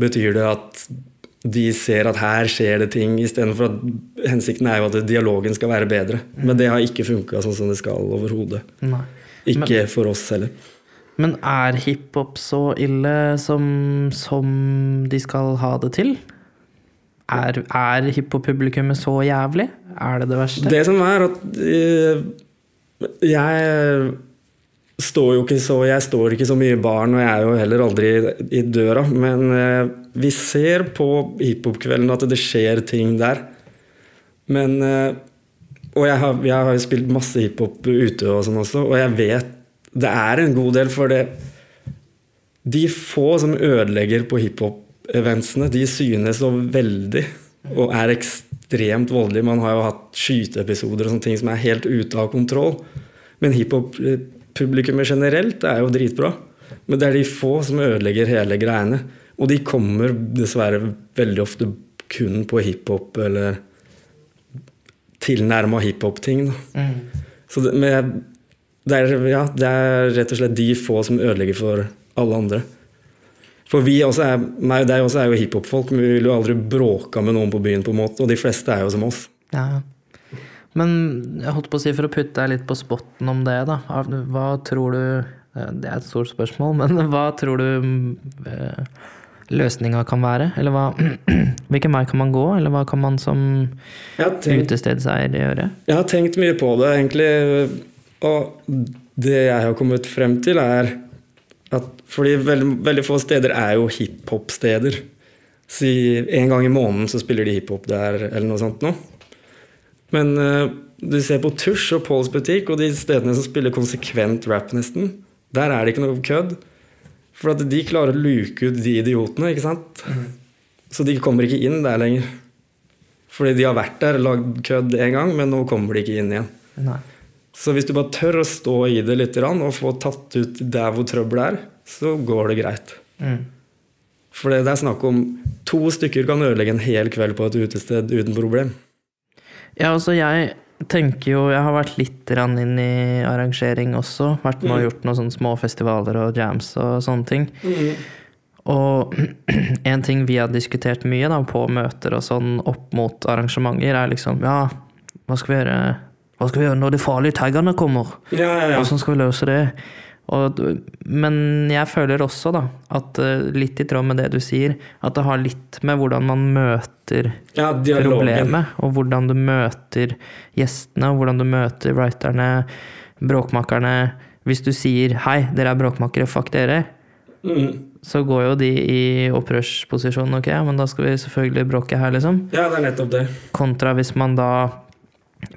betyr det at de ser at her skjer det ting, istedenfor at hensikten er jo at dialogen skal være bedre. Men det har ikke funka sånn som det skal overhodet. Ikke Ikke for oss heller. Men er hiphop så ille som, som de skal ha det til? Er, er hiphop-publikummet så jævlig? Er det det verste? Det som er at øh, jeg står jo ikke så Jeg står ikke så mye i baren, og jeg er jo heller aldri i døra. Men eh, vi ser på hiphop-kvelden at det skjer ting der. Men eh, Og jeg har, jeg har jo spilt masse hiphop ute og sånn også, og jeg vet det er en god del, for det De få som ødelegger på hiphop-eventsene, de synes så veldig og er ekstremt voldelige. Man har jo hatt skyteepisoder og sånne ting som er helt ute av kontroll. Men hiphop-publikummet generelt er jo dritbra. Men det er de få som ødelegger hele greiene. Og de kommer dessverre veldig ofte kun på hiphop eller tilnærma hiphop-ting. Mm. Så det, men det er, ja, det er rett og slett de få som ødelegger for alle andre. For vi også er, meg og deg også er jo hiphop-folk, men vi vil jo aldri bråke med noen på byen, på en måte, og de fleste er jo som oss. Ja. Men jeg holdt på å si, for å putte deg litt på spotten om det, da. Hva tror du eh, Det er et stort spørsmål, men hva tror du eh, løsninga kan være? Eller hva Hvilken vei kan man gå, eller hva kan man som tenkt, utestedseier gjøre? jeg har tenkt mye på det, egentlig. Og det jeg har kommet frem til, er at fordi veldig, veldig få steder er jo hiphop-steder. Si en gang i måneden så spiller de hiphop der, eller noe sånt noe. Men uh, du ser på Tush og Pauls butikk, og de stedene som spiller konsekvent rap, nesten, der er det ikke noe kødd. For at de klarer å luke ut de idiotene, ikke sant? Så de kommer ikke inn der lenger. Fordi de har vært der og lagd kødd en gang, men nå kommer de ikke inn igjen. Nei. Så hvis du bare tør å stå i det litt og få tatt ut der hvor trøbbelet er, så går det greit. Mm. For det er snakk om to stykker kan ødelegge en hel kveld på et utested uten problem. Ja, altså jeg tenker jo Jeg har vært litt inn i arrangering også. Vært med og gjort noen sånne små festivaler og jams og sånne ting. Og en ting vi har diskutert mye da, på møter og sånn opp mot arrangementer, er liksom Ja, hva skal vi gjøre Hva skal vi gjøre når de farlige taggene kommer? Ja, ja, ja. Hvordan skal vi løse det? Og, men jeg føler også da, at eh, litt i tråd med det du sier, at det har litt med hvordan man møter ja problemet, og hvordan du møter gjestene, og hvordan du møter writerne, bråkmakerne. Hvis du sier 'hei, dere er bråkmakere, fuck dere', Mm. så går jo de i opprørsposisjon. Ok, men da skal vi selvfølgelig bråke her, liksom. Ja, det er nettopp det. Kontra hvis man da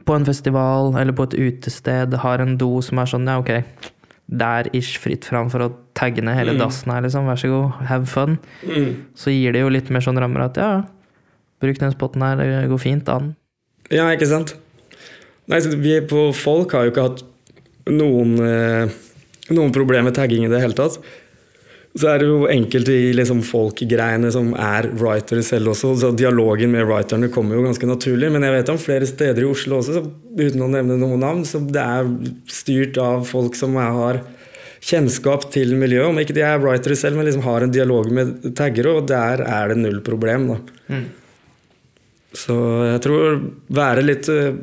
på en festival eller på et utested har en do som er sånn, ja, ok, det er ish fritt fram for å tagge ned hele Mm. dassen her, liksom. Vær så god, have fun. Mm. Så gir det jo litt mer sånn rammer at ja, bruk den spotten her, det går fint an. Ja, ikke sant? Nei, vi på folk har jo ikke hatt noen, eh, noen problemer med tagging i det hele tatt. Så er det jo enkelte i liksom folk-greiene som er writere selv også, så dialogen med writerne kommer jo ganske naturlig. Men jeg vet om flere steder i Oslo også, så, uten å nevne noen navn, så det er styrt av folk som har kjennskap til miljøet. Om ikke de er writere selv, men liksom har en dialog med taggere, og der er det null problem. da. Så jeg tror være litt eh,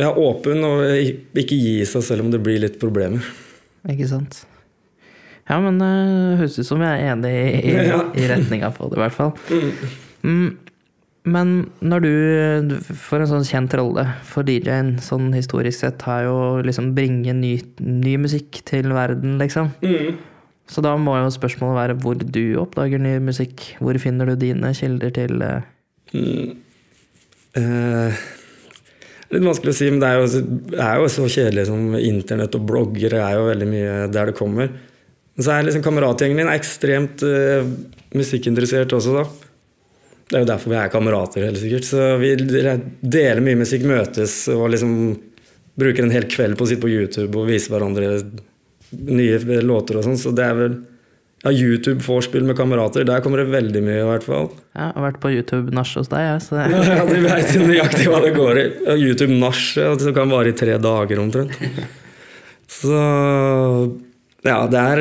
ja, åpen og ikke gi seg selv om det blir litt problemer. Ikke sant? Ja, men det høres ut som vi er enig i, i, i retninga på det, i hvert fall. Mm, men når du, får en sånn kjent rolle for DJ-en, sånn historisk sett, har jo liksom bringe ny, ny musikk til verden, liksom. Så da må jo spørsmålet være hvor du oppdager ny musikk. Hvor finner du dine kilder til mm. Eh, litt vanskelig å si, men det er jo, det er jo så kjedelig som internett og blogger er jo veldig mye der det kommer. Men så er liksom kameratgjengen min er ekstremt uh, musikkinteressert også, da. Det er jo derfor vi er kamerater, helt sikkert. Så vi deler mye musikk, møtes og liksom bruker en hel kveld på å sitte på YouTube og vise hverandre nye låter og sånn. Så det er vel ja, YouTube-vorspiel med kamerater. Der kommer det veldig mye, i hvert fall. Ja, jeg har vært på YouTube-nach hos deg, jeg. Så Ja, du veit nøyaktig hva det går i. YouTube-nach, som kan vare i tre dager omtrent. Så Ja, det er,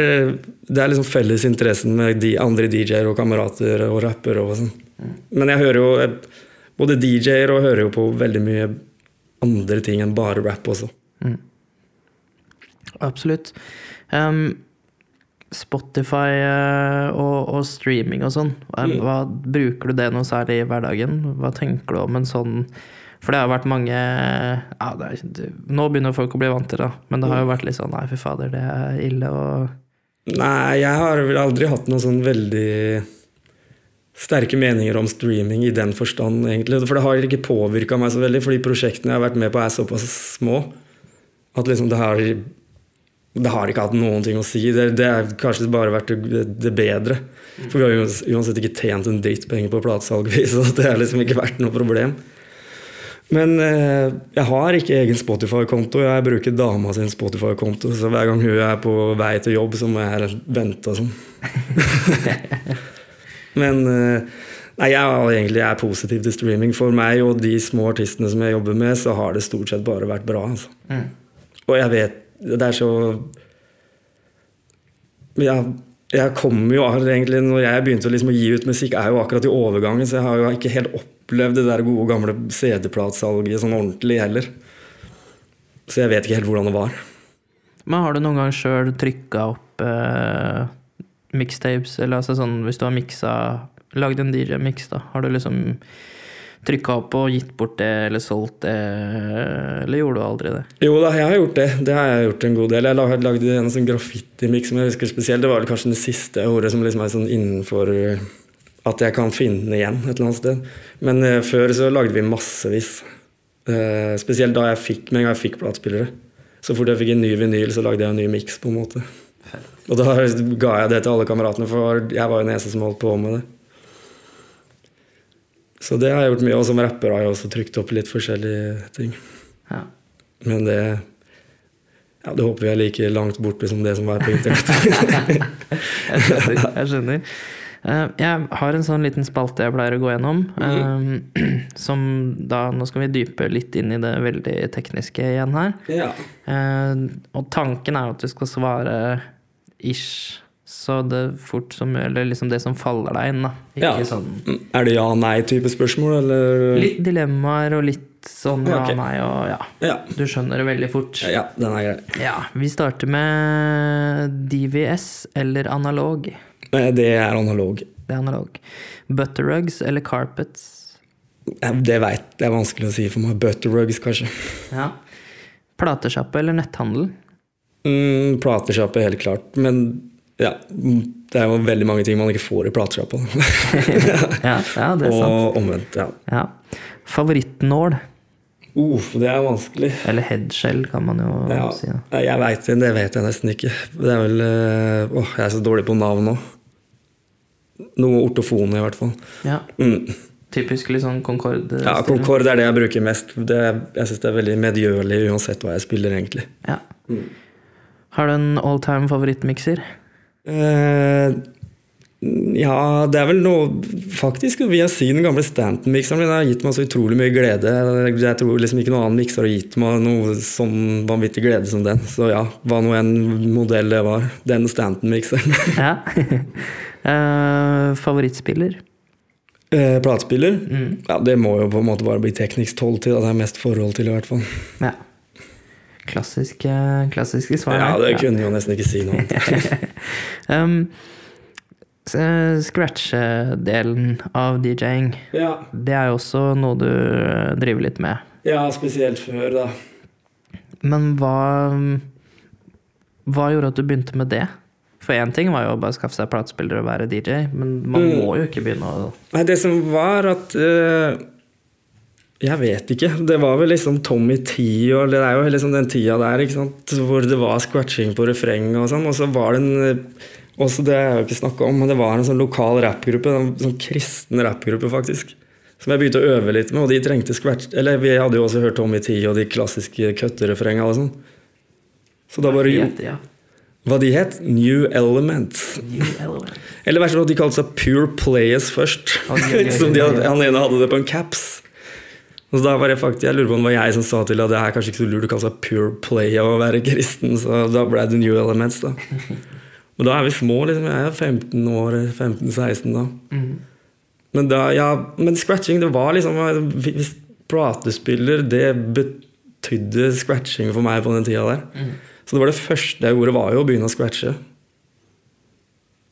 det er liksom felles interessen med de andre DJ-er og kamerater og rappere og sånn. Men jeg hører jo jeg- både DJ-er og hører jo på veldig mye andre ting enn bare rap også. Absolutt. Um, Spotify eh, og, og streaming og sånn, Mm. bruker du det noe særlig i hverdagen? Hva tenker du om en sånn For det har vært mange ja, det er, Nå begynner folk å bli vant til det, men det har jo vært litt sånn Nei, fy fader, det er ille og Nei, jeg har vel aldri hatt noen sånn veldig sterke meninger om streaming i den forstand, egentlig. For det har ikke påvirka meg så veldig, fordi prosjektene jeg har vært med på, er såpass små at liksom det har det har ikke hatt noen ting å si. Det, det har kanskje bare vært det, det bedre. For vi har uansett ikke tjent en dritt penger på platesalg, så det har liksom ikke vært noe problem. Men eh, jeg har ikke egen Spotify-konto. Jeg bruker dama sin Spotify-konto. Så hver gang hun er på vei til jobb, så må jeg vente og sånn. Men eh, nei, jeg er egentlig jeg er positiv til streaming. For meg og de små artistene som jeg jobber med, så har det stort sett bare vært bra. Altså. Og jeg vet Det er så jeg, jeg kom jo egentlig Når jeg begynte å liksom å gi ut musikk, er jo akkurat i overgangen, så jeg har jo ikke helt opplevd det der gode, gamle CD-platsalget sånn ordentlig heller. Så jeg vet ikke helt hvordan det var. Men har du noen gang sjøl trykka opp eh, mixtapes, eller altså sånn hvis du har miksa Lagd en DJ-miks, da. Har du liksom trykka opp og gitt bort det, eller solgt det, eller gjorde du aldri det? Jo da, jeg har gjort det. Det har jeg gjort en god del. Jeg lag- lagde en sånn graffiti-mix som jeg husker spesielt. Det var kanskje det siste ordet som liksom er sånn innenfor uh, at jeg kan finne igjen et eller annet sted. Men uh, før så lagde vi massevis. Uh, spesielt da jeg fikk med en gang jeg fikk platespillere. Så fort jeg fikk en ny vinyl, så lagde jeg en ny miks, på en måte. Og da ga jeg det til alle kameratene, for jeg var jo den eneste som holdt på med det. Så det har jeg gjort mye. Og som rapper har jeg også trykt opp litt forskjellige ting. Ja. Men det ja, Det håper vi er like langt borte som det som var på internett. Jeg skjønner. Jeg skjønner. Eh, jeg har en sånn liten spalte jeg pleier å gå gjennom. eh, som da Nå skal vi dype litt inn i det veldig tekniske igjen her. ja. Eh, og tanken er jo at du skal svare ish så det fort som Eller liksom det som faller deg inn, da. Ikke Ja. sånn Er det ja-nei-type spørsmål, eller? Litt dilemmaer og litt sånn ja, Ok. nei og ja. Ja. Du skjønner det veldig fort. ja, den er grei. Ja, vi starter med DVS eller analog. Eh, Det er analog. Det er analog. Butterrugs eller carpets? Det veit det er vanskelig å si for meg. Butterrugs, kanskje. Ja. Platesjappe eller netthandel? Mm, Platesjappe, helt klart. Men ja, mm, det er jo veldig mange ting man ikke får i platesjappa. Ja, ja det er sant. Og omvendt, ja. Ja. Favorittnål? Uff, det er vanskelig. Eller headshell, kan man jo Ja, si. Da. Jeg vet, det, vet jeg nesten ikke. Det er vel eh, Åh, jeg er så dårlig på navn nå. Noe ortofone, i hvert fall. Ja. Mm. Typisk litt sånn Concorde. Ja, Concorde er det jeg bruker mest. Det, jeg syns det er veldig medgjørlig uansett hva jeg spiller, egentlig. Ja. Har du en all time favorittmikser? Eh, ja, det er vel noe Faktisk vil jeg si den gamle Stanton-mikseren min har gitt meg så utrolig mye glede. Jeg tror liksom ikke noen annen mikser har gitt meg noe sånn vanvittig glede som den. Så ja, hva nå en modell det var. Den Stanton-mikseren. Ja. uh, favorittspiller? Eh, platespiller? Ja, det må jo på en måte bare bli Tekniks 12 til. Det er mest forhold til, i hvert fall. Ja. Klassiske, klassiske svar. Ja, det kunne jo nesten ikke si noe annet. Um, eh, Scratch-delen av DJ-ing, Ja, det er jo også noe du eh, driver litt med. ja, spesielt før, da. Men hva Hva gjorde at du begynte med det? For én ting var jo å bare skaffe seg platespiller og være DJ, men man Mm. må jo ikke begynne å Nei, det som var at eh, Jeg vet ikke. Det var vel liksom Tommy T og det er jo liksom den tida der hvor det var scratching på refrenget og sånn. Og så var det en også Det har jeg jo ikke snakka om, men det var en sånn lokal rappgruppe. En sånn kristen rappgruppe, faktisk. Som jeg begynte å øve litt med, og de trengte scratch Eller vi hadde jo også hørt Tommy T og de klassiske køtterefrengene og sånn. Så da bare het, ja. Hva de het? New Elements. New Elements. Eller verst at de kalte seg Pure Players først. De hadde, oi, oi. han ene hadde det på en caps. Og da var Jeg faktisk, jeg lurer på om det var jeg som sa til at det er kanskje ikke så lurt å kalle seg pure play av å være kristen, så da ble det New Elements. da. Men da er vi små, liksom. Jeg er 15 år, 15-16 da. Men, da, ja, men scratching, det var liksom Hvis platespiller, det betydde scratching for meg på den tida der. Så det var det første jeg gjorde, var jo å begynne å scratche.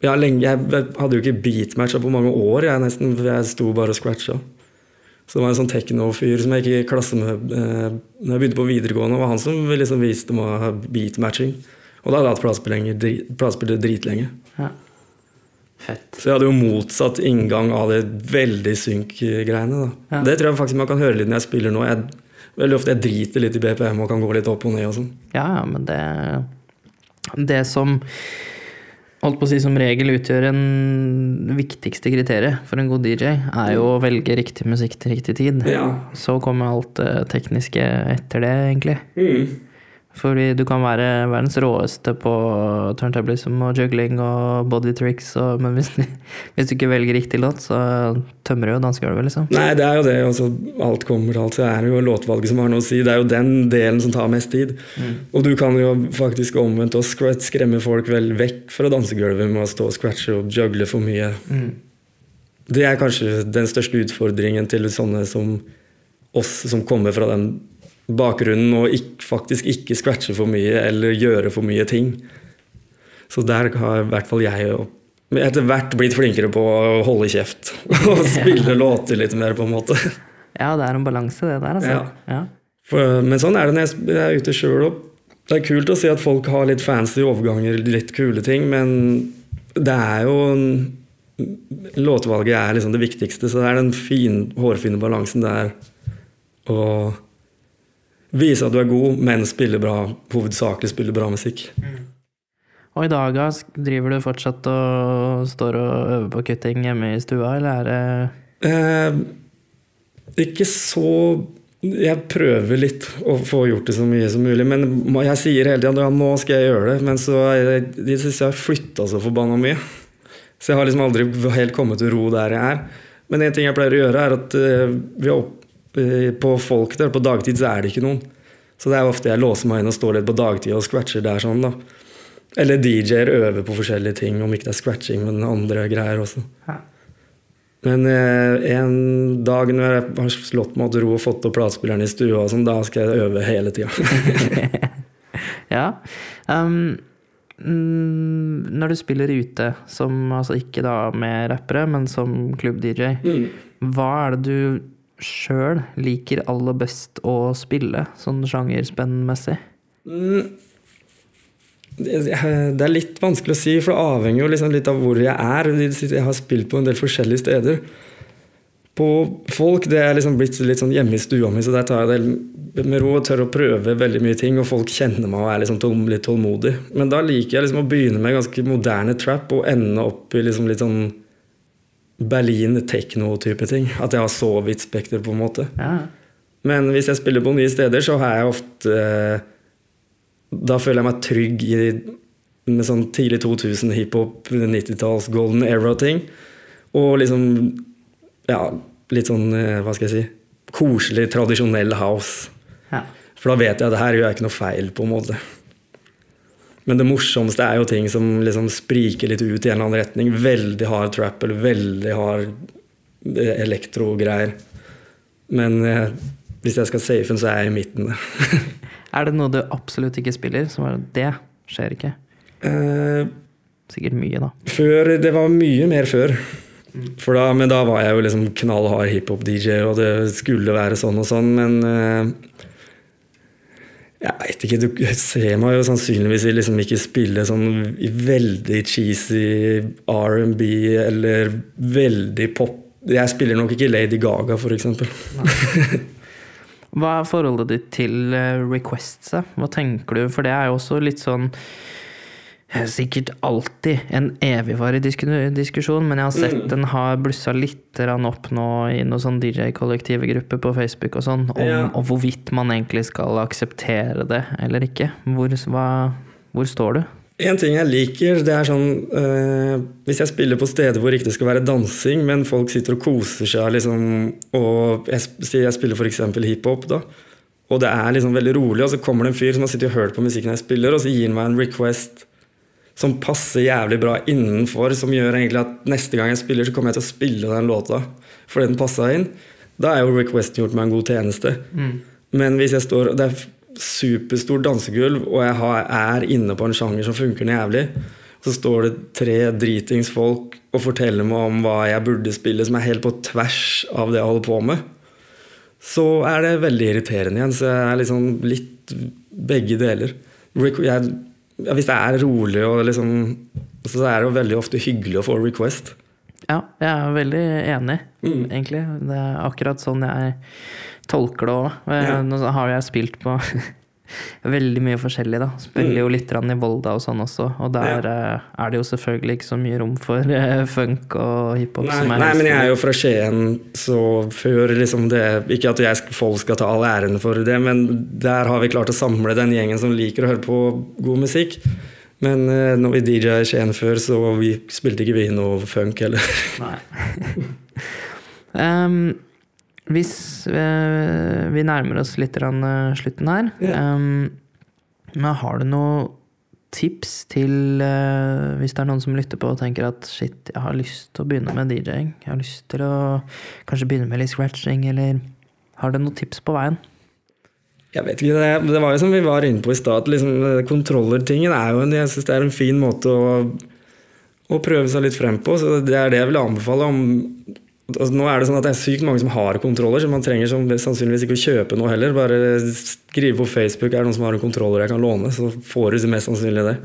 Jeg, lenge, jeg hadde jo ikke beatmatcha på mange år, jeg nesten, for jeg sto bare og scratcha. Så det var en sånn techno-fyr som jeg gikk i klasse med eh, Når jeg begynte på videregående, var han som liksom viste meg beatmatching. Og da hadde jeg hatt platespiller dri, platespiller dritlenge. Ja. Fett. Så jeg hadde jo motsatt inngang av det veldig synk-greiene. Ja. Det tror jeg faktisk man kan høre litt når jeg spiller nå. Jeg, veldig ofte jeg driter litt i BPM og kan gå litt opp og ned og sånn. Ja, ja, men det Det som holdt på å si som regel utgjør en viktigste kriteriet for en god DJ, er jo å velge riktig musikk til riktig tid. Ja. Så kommer alt det tekniske etter det, egentlig. Fordi du kan være verdens råeste på turntablism og juggling og body tricks, og, men hvis, hvis du ikke velger riktig låt, så tømmer du jo dansegulvet, liksom. Nei, det er jo det. Altså, alt kommer, til alt. Så er det jo låtvalget som har noe å si. Det er jo den delen som tar mest tid. Og du kan jo faktisk omvendt også skr- skremme folk vel vekk fra dansegulvet med å stå og scratche og juggle for mye. Det er kanskje den største utfordringen til sånne som oss, som kommer fra den bakgrunnen og ikke, faktisk ikke scratche for mye eller gjøre for mye ting. Så der har i hvert fall jeg og- etter hvert blitt flinkere på å holde kjeft og spille låter litt mer, på en måte. Ja, det er en balanse, det der, altså. Ja. Ja. For, men sånn er det når jeg er ute sjøl òg. Det er kult å se at folk har litt fancy overganger, litt kule ting, men det er jo Låtvalget er liksom det viktigste, så det er den fin, hårfine balansen der å vise at du er god, men spille bra, hovedsakelig spille bra musikk. Og i dag, driver du fortsatt og står og øver på kutting hjemme i stua, eller er det Eh, ikke så Jeg prøver litt å få gjort det så mye som mulig. Men jeg sier hele tida ja, nå skal jeg gjøre det. Men så de syns jeg har flytta så forbanna mye. Så jeg har liksom aldri helt kommet til ro der jeg er. Men en ting jeg pleier å gjøre, er at eh, vi har opp, på folk der på dagtid så er det ikke noen. Så det er ofte jeg låser meg inn og står litt på dagtid og scratcher der sånn, da. Eller DJ-er øver på forskjellige ting, om ikke det er scratching, men andre greier også. Ja. Men eh, en dag når jeg har slått meg til ro og fått opp platespilleren i stua, sånn, da skal jeg øve hele tida. Ja. Um, mm, når du spiller ute, som altså ikke da med rappere, men som klubb-DJ, hva er det du sjøl liker aller best å spille, sånn sjangerspennmessig? det er litt vanskelig å si, for det avhenger jo liksom litt av hvor jeg er. Jeg har spilt på en del forskjellige steder. På folk det er liksom blitt litt sånn hjemme i stua mi, så der tar jeg det med ro og tør å prøve veldig mye ting. Og folk kjenner meg og er liksom tål- litt tålmodig. Men da liker jeg liksom å begynne med ganske moderne trap og ende opp i liksom litt sånn Berlin techno-type ting. At jeg har så vidt spekter, på en måte. Ja. Men hvis jeg spiller på nye steder, så har jeg ofte eh, Da føler jeg meg trygg i med sånn tidlig 2000 hiphop, 90-talls golden era-ting. Og liksom Ja, litt sånn, eh, hva skal jeg si Koselig, tradisjonell house. ja. For da vet jeg at det her gjør jeg ikke noe feil, på en måte. Men det morsomste er jo ting som liksom spriker litt ut i en eller annen retning. Veldig hard trap eller veldig hard eh, elektrogreier. Men eh, hvis jeg skal safe den, så er jeg i midten. Er det noe du absolutt ikke spiller? Som er det skjer ikke. Eh, Sikkert mye, da. før, det var mye mer før. For da, men da var jeg jo liksom knallhard hiphop-DJ, og det skulle være sånn og sånn, men eh, Jeg veit ikke, du ser meg jo sannsynligvis liksom ikke spille sånn veldig cheesy R&B eller veldig pop. Jeg spiller nok ikke Lady Gaga, for eksempel. Hva er forholdet ditt til eh, requests? Hva tenker du? For det er jo også litt sånn Sikkert alltid en evigvarig diskusjon, men jeg har sett Mm. den har blussa litt opp nå i noen sånn DJ-kollektive grupper på Facebook og sånn, om Ja. og hvorvidt man egentlig skal akseptere det eller ikke. Hvor, hva, hvor står du? En ting jeg liker, det er sånn eh, Hvis jeg spiller på steder hvor ikke det skal være dansing, men folk sitter og koser seg, liksom, og jeg, jeg spiller f.eks. hiphop, da, og det er liksom veldig rolig, og så kommer det en fyr som har sittet og hørt på musikken jeg spiller, og så gir han meg en request som passer jævlig bra innenfor, som gjør egentlig at neste gang jeg spiller, så kommer jeg til å spille den låta fordi den passa inn. Da er jo requesten gjort meg en god tjeneste. Men hvis jeg står Det er superstort dansegulv, og jeg har, er inne på en sjanger som funker noe jævlig, så står det tre dritings folk og forteller meg om hva jeg burde spille, som er helt på tvers av det jeg holder på med, så er det veldig irriterende igjen. Så jeg er liksom litt begge deler. Rick Jeg, ja, hvis det er rolig og liksom Så er det jo veldig ofte hyggelig å få request. Ja, jeg er veldig enig, egentlig. Det er akkurat sånn jeg tolker det òg. Ja. Nå har jeg spilt på veldig mye forskjellig, da. Spiller jo litt grann i Volda og sånn også, og der eh, er det jo selvfølgelig ikke så mye rom for eh, funk og hiphop. Nei, nei, men jeg er jo fra Skien, så før liksom det Ikke at jeg, folk skal ta all æren for det, men der har vi klart å samle den gjengen som liker å høre på god musikk. Men eh, når vi DJ-a i Skien før, så vi spilte ikke vi noe funk heller. Nei. Em, hvis eh, vi nærmer oss litt rann, eh, slutten her Ja. em, Men har du noe tips til eh, hvis det er noen som lytter på og tenker at shit, jeg har lyst til å begynne med DJ-ing. Jeg har lyst til å kanskje begynne med litt scratching, eller har du noen tips på veien? Jeg vet ikke, det, det var jo som vi var inne på i stad, liksom, det- kontrollertingen er jo en, jeg synes det er en fin måte å, å prøve seg litt frem på. Så det er det jeg vil anbefale. om altså, Nå er det sånn at det er sykt mange som har kontroller, så man trenger som, sannsynligvis ikke å kjøpe noe heller. Bare skrive på Facebook er det noen som har en kontroller jeg kan låne, så får du mest sannsynlig det.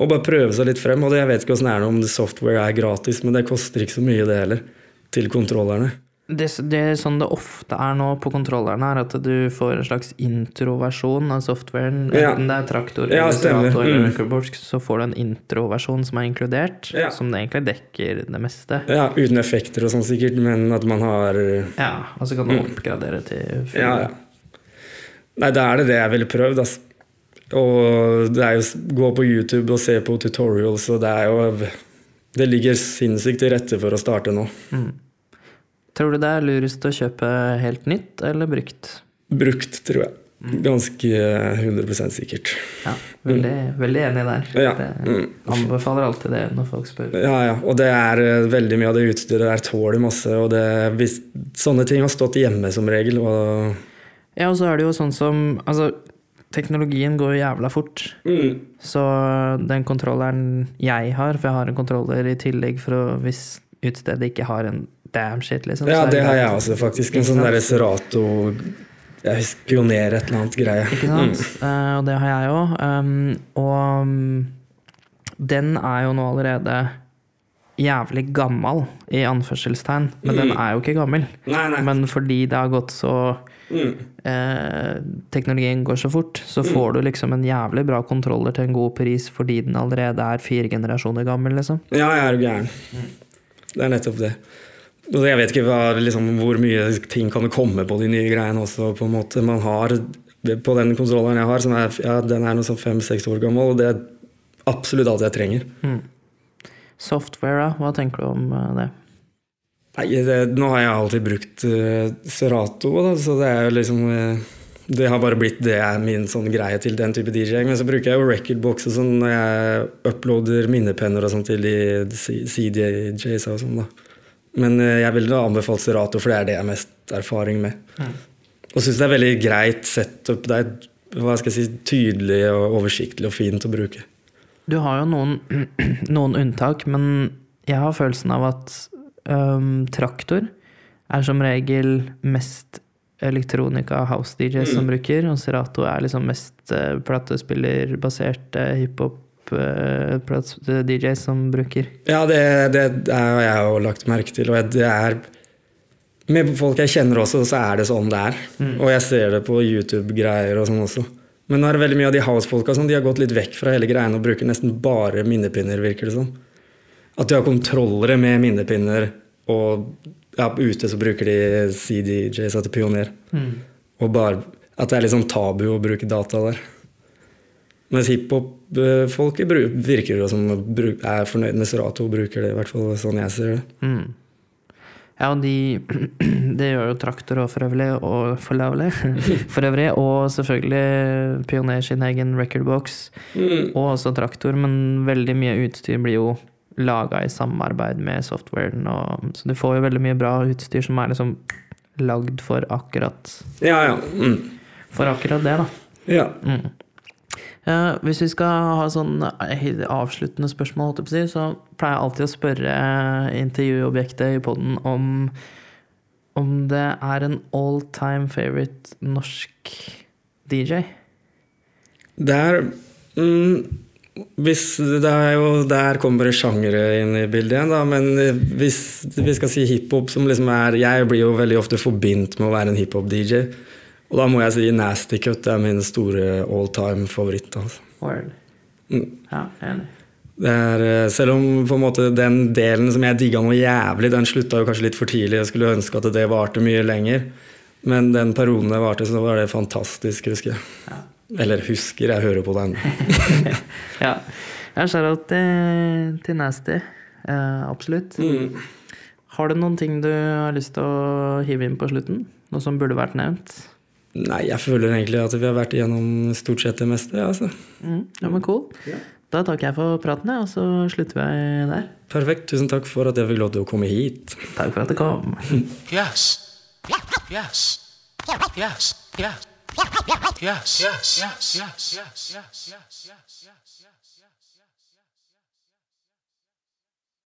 Og bare prøve seg litt frem. Og det, jeg vet ikke hvordan det er om software er gratis, men det koster ikke så mye det heller. Til kontrollerne. Det, det sånn det ofte er nå på kontrollerne, er at du får en slags introversjon av softwaren. Ja. Enten det er traktor Ja, eller stemmer. Eller Mm. recordbox, så får du en introversjon som er inkludert, Ja. som det egentlig dekker det meste. Ja, Uten effekter og sånn sikkert, men at man har Ja, og så kan du oppgradere til full. Mm. Ja, ja. Nei, da er det det jeg ville prøvd, altså. Og det er jo gå på YouTube og se på tutorials, og det er jo Det ligger sinnssykt til rette for å starte nå. Tror du det er lurest å kjøpe helt nytt eller brukt? Brukt, tror jeg. Ganske eh, 100 sikkert. Ja, veldig, veldig enig der. Mm. Ja, mm. anbefaler alltid det når folk spør. Ja, ja. Og det er eh, veldig mye av det utstyret der tåler masse, og det, hvis, sånne ting har stått hjemme som regel. Og, Ja, og så er det jo sånn som Altså, teknologien går jo jævla fort. Så den kontrolleren jeg har, for jeg har en kontroller i tillegg for å hvis utstedet ikke har en damn shit, liksom. ja, det har jeg også, faktisk. En sånn derre Serato Jeg Pioner et eller annet greie. Ikke sant? Eh, og det har jeg òg. og um, den er jo nå allerede jævlig gammel, i anførselstegn. Men den er jo ikke gammel. Nei, nei. Men fordi det har gått så Mm. eh, Teknologien går så fort, så får du liksom en jævlig bra kontroller til en god pris fordi den allerede er fire generasjoner gammel, liksom. Ja, jeg er gæren. Det er nettopp det. Jeg vet ikke hva, liksom, hvor mye ting kan komme på de nye greiene også. på en måte. Man har, På den kontrolleren jeg har, som er, ja, den er noe sånn fem-seks år gammel, og det er absolutt alt jeg trenger. Software, da? Hva tenker du om eh, det? Nei, det, Nå har jeg alltid brukt uh, Serato, da, så det er jo liksom uh, Det har bare blitt det er min sånn greie til den type DJ-ing. Men så bruker jeg jo recordbox og sånn når jeg uploader minnepenner og sånn til de CDJs og sånn, da. Men eh, jeg ville da anbefalt Serato, for det er det jeg har mest erfaring med. Og syns det er veldig greit setup. Det er hva skal jeg si, tydelig og oversiktlig og fint å bruke. Du har jo noen, noen unntak, men jeg har følelsen av at um, traktor er som regel mest elektronika house DJ som bruker, og Serato er liksom mest uh, platespillerbasert uh, hiphop uh, DJs som bruker. Ja, det, det er jeg jo lagt merke til. Og det er Med folk jeg kjenner også, så er det sånn det er. Og jeg ser det på YouTube-greier og sånn også. Men nå er det veldig mye av de house-folka sånn, de har gått litt vekk fra hele greiene og bruker nesten bare minnepinner, virker det som. At de har kontrollere med minnepinner, og ja, ute så bruker de CDJs etter Pioner. Og bare at det er litt sånn tabu å bruke data der. Mens hiphop-folket bru- virker jo som er fornøyd med Serato og bruker det, i hvert fall sånn jeg ser det. Mm. Ja, de Det gjør jo Traktor og for øvrig, og for øvrig, og selvfølgelig Pioner sin egen recordbox, og også Traktor, men veldig mye utstyr blir jo laga i samarbeid med softwaren, og, så du får jo veldig mye bra utstyr som er liksom lagd for akkurat Ja, ja. Mm. For akkurat det, da. ja. Mm. Eh, hvis vi skal ha sånn eh, avsluttende spørsmål, så pleier jeg alltid å spørre intervjuobjektet i poden om om det er en all time favorite norsk DJ. Der mm, hvis det er jo, Der kommer det sjangere inn i bildet igjen, da. Men hvis vi skal si hiphop, som liksom er Jeg blir jo veldig ofte forbindt med å være en hiphop-DJ. Og da må jeg si Nasty Cut er min store all time favoritt. Altså. Word. Mm. Ja, enig. Det er, eh, selv om på en måte den delen som jeg digga noe jævlig, den slutta jo kanskje litt for tidlig. Jeg skulle ønske at det varte mye lenger. Men den perioden det varte, så var det fantastisk, husker jeg. Ja. Eller husker, jeg hører på den. Ja. Jeg ser at til, til Nasty. Eh, absolutt. Mm. Har du noen ting du har lyst til å hive inn på slutten? Noe som burde vært nevnt? Nei, jeg føler egentlig at vi har vært igjennom stort sett det meste. Altså. Mm, ja, men cool. Da takker jeg for praten, og så slutter vi der. Perfekt. Tusen takk for at jeg fikk lov til å komme hit. Takk for at du kom. Yes. Yes. Yes. Yes. Yes. Yes. Yes. Yes. Yes. Yes. Yes. Yes. Yes.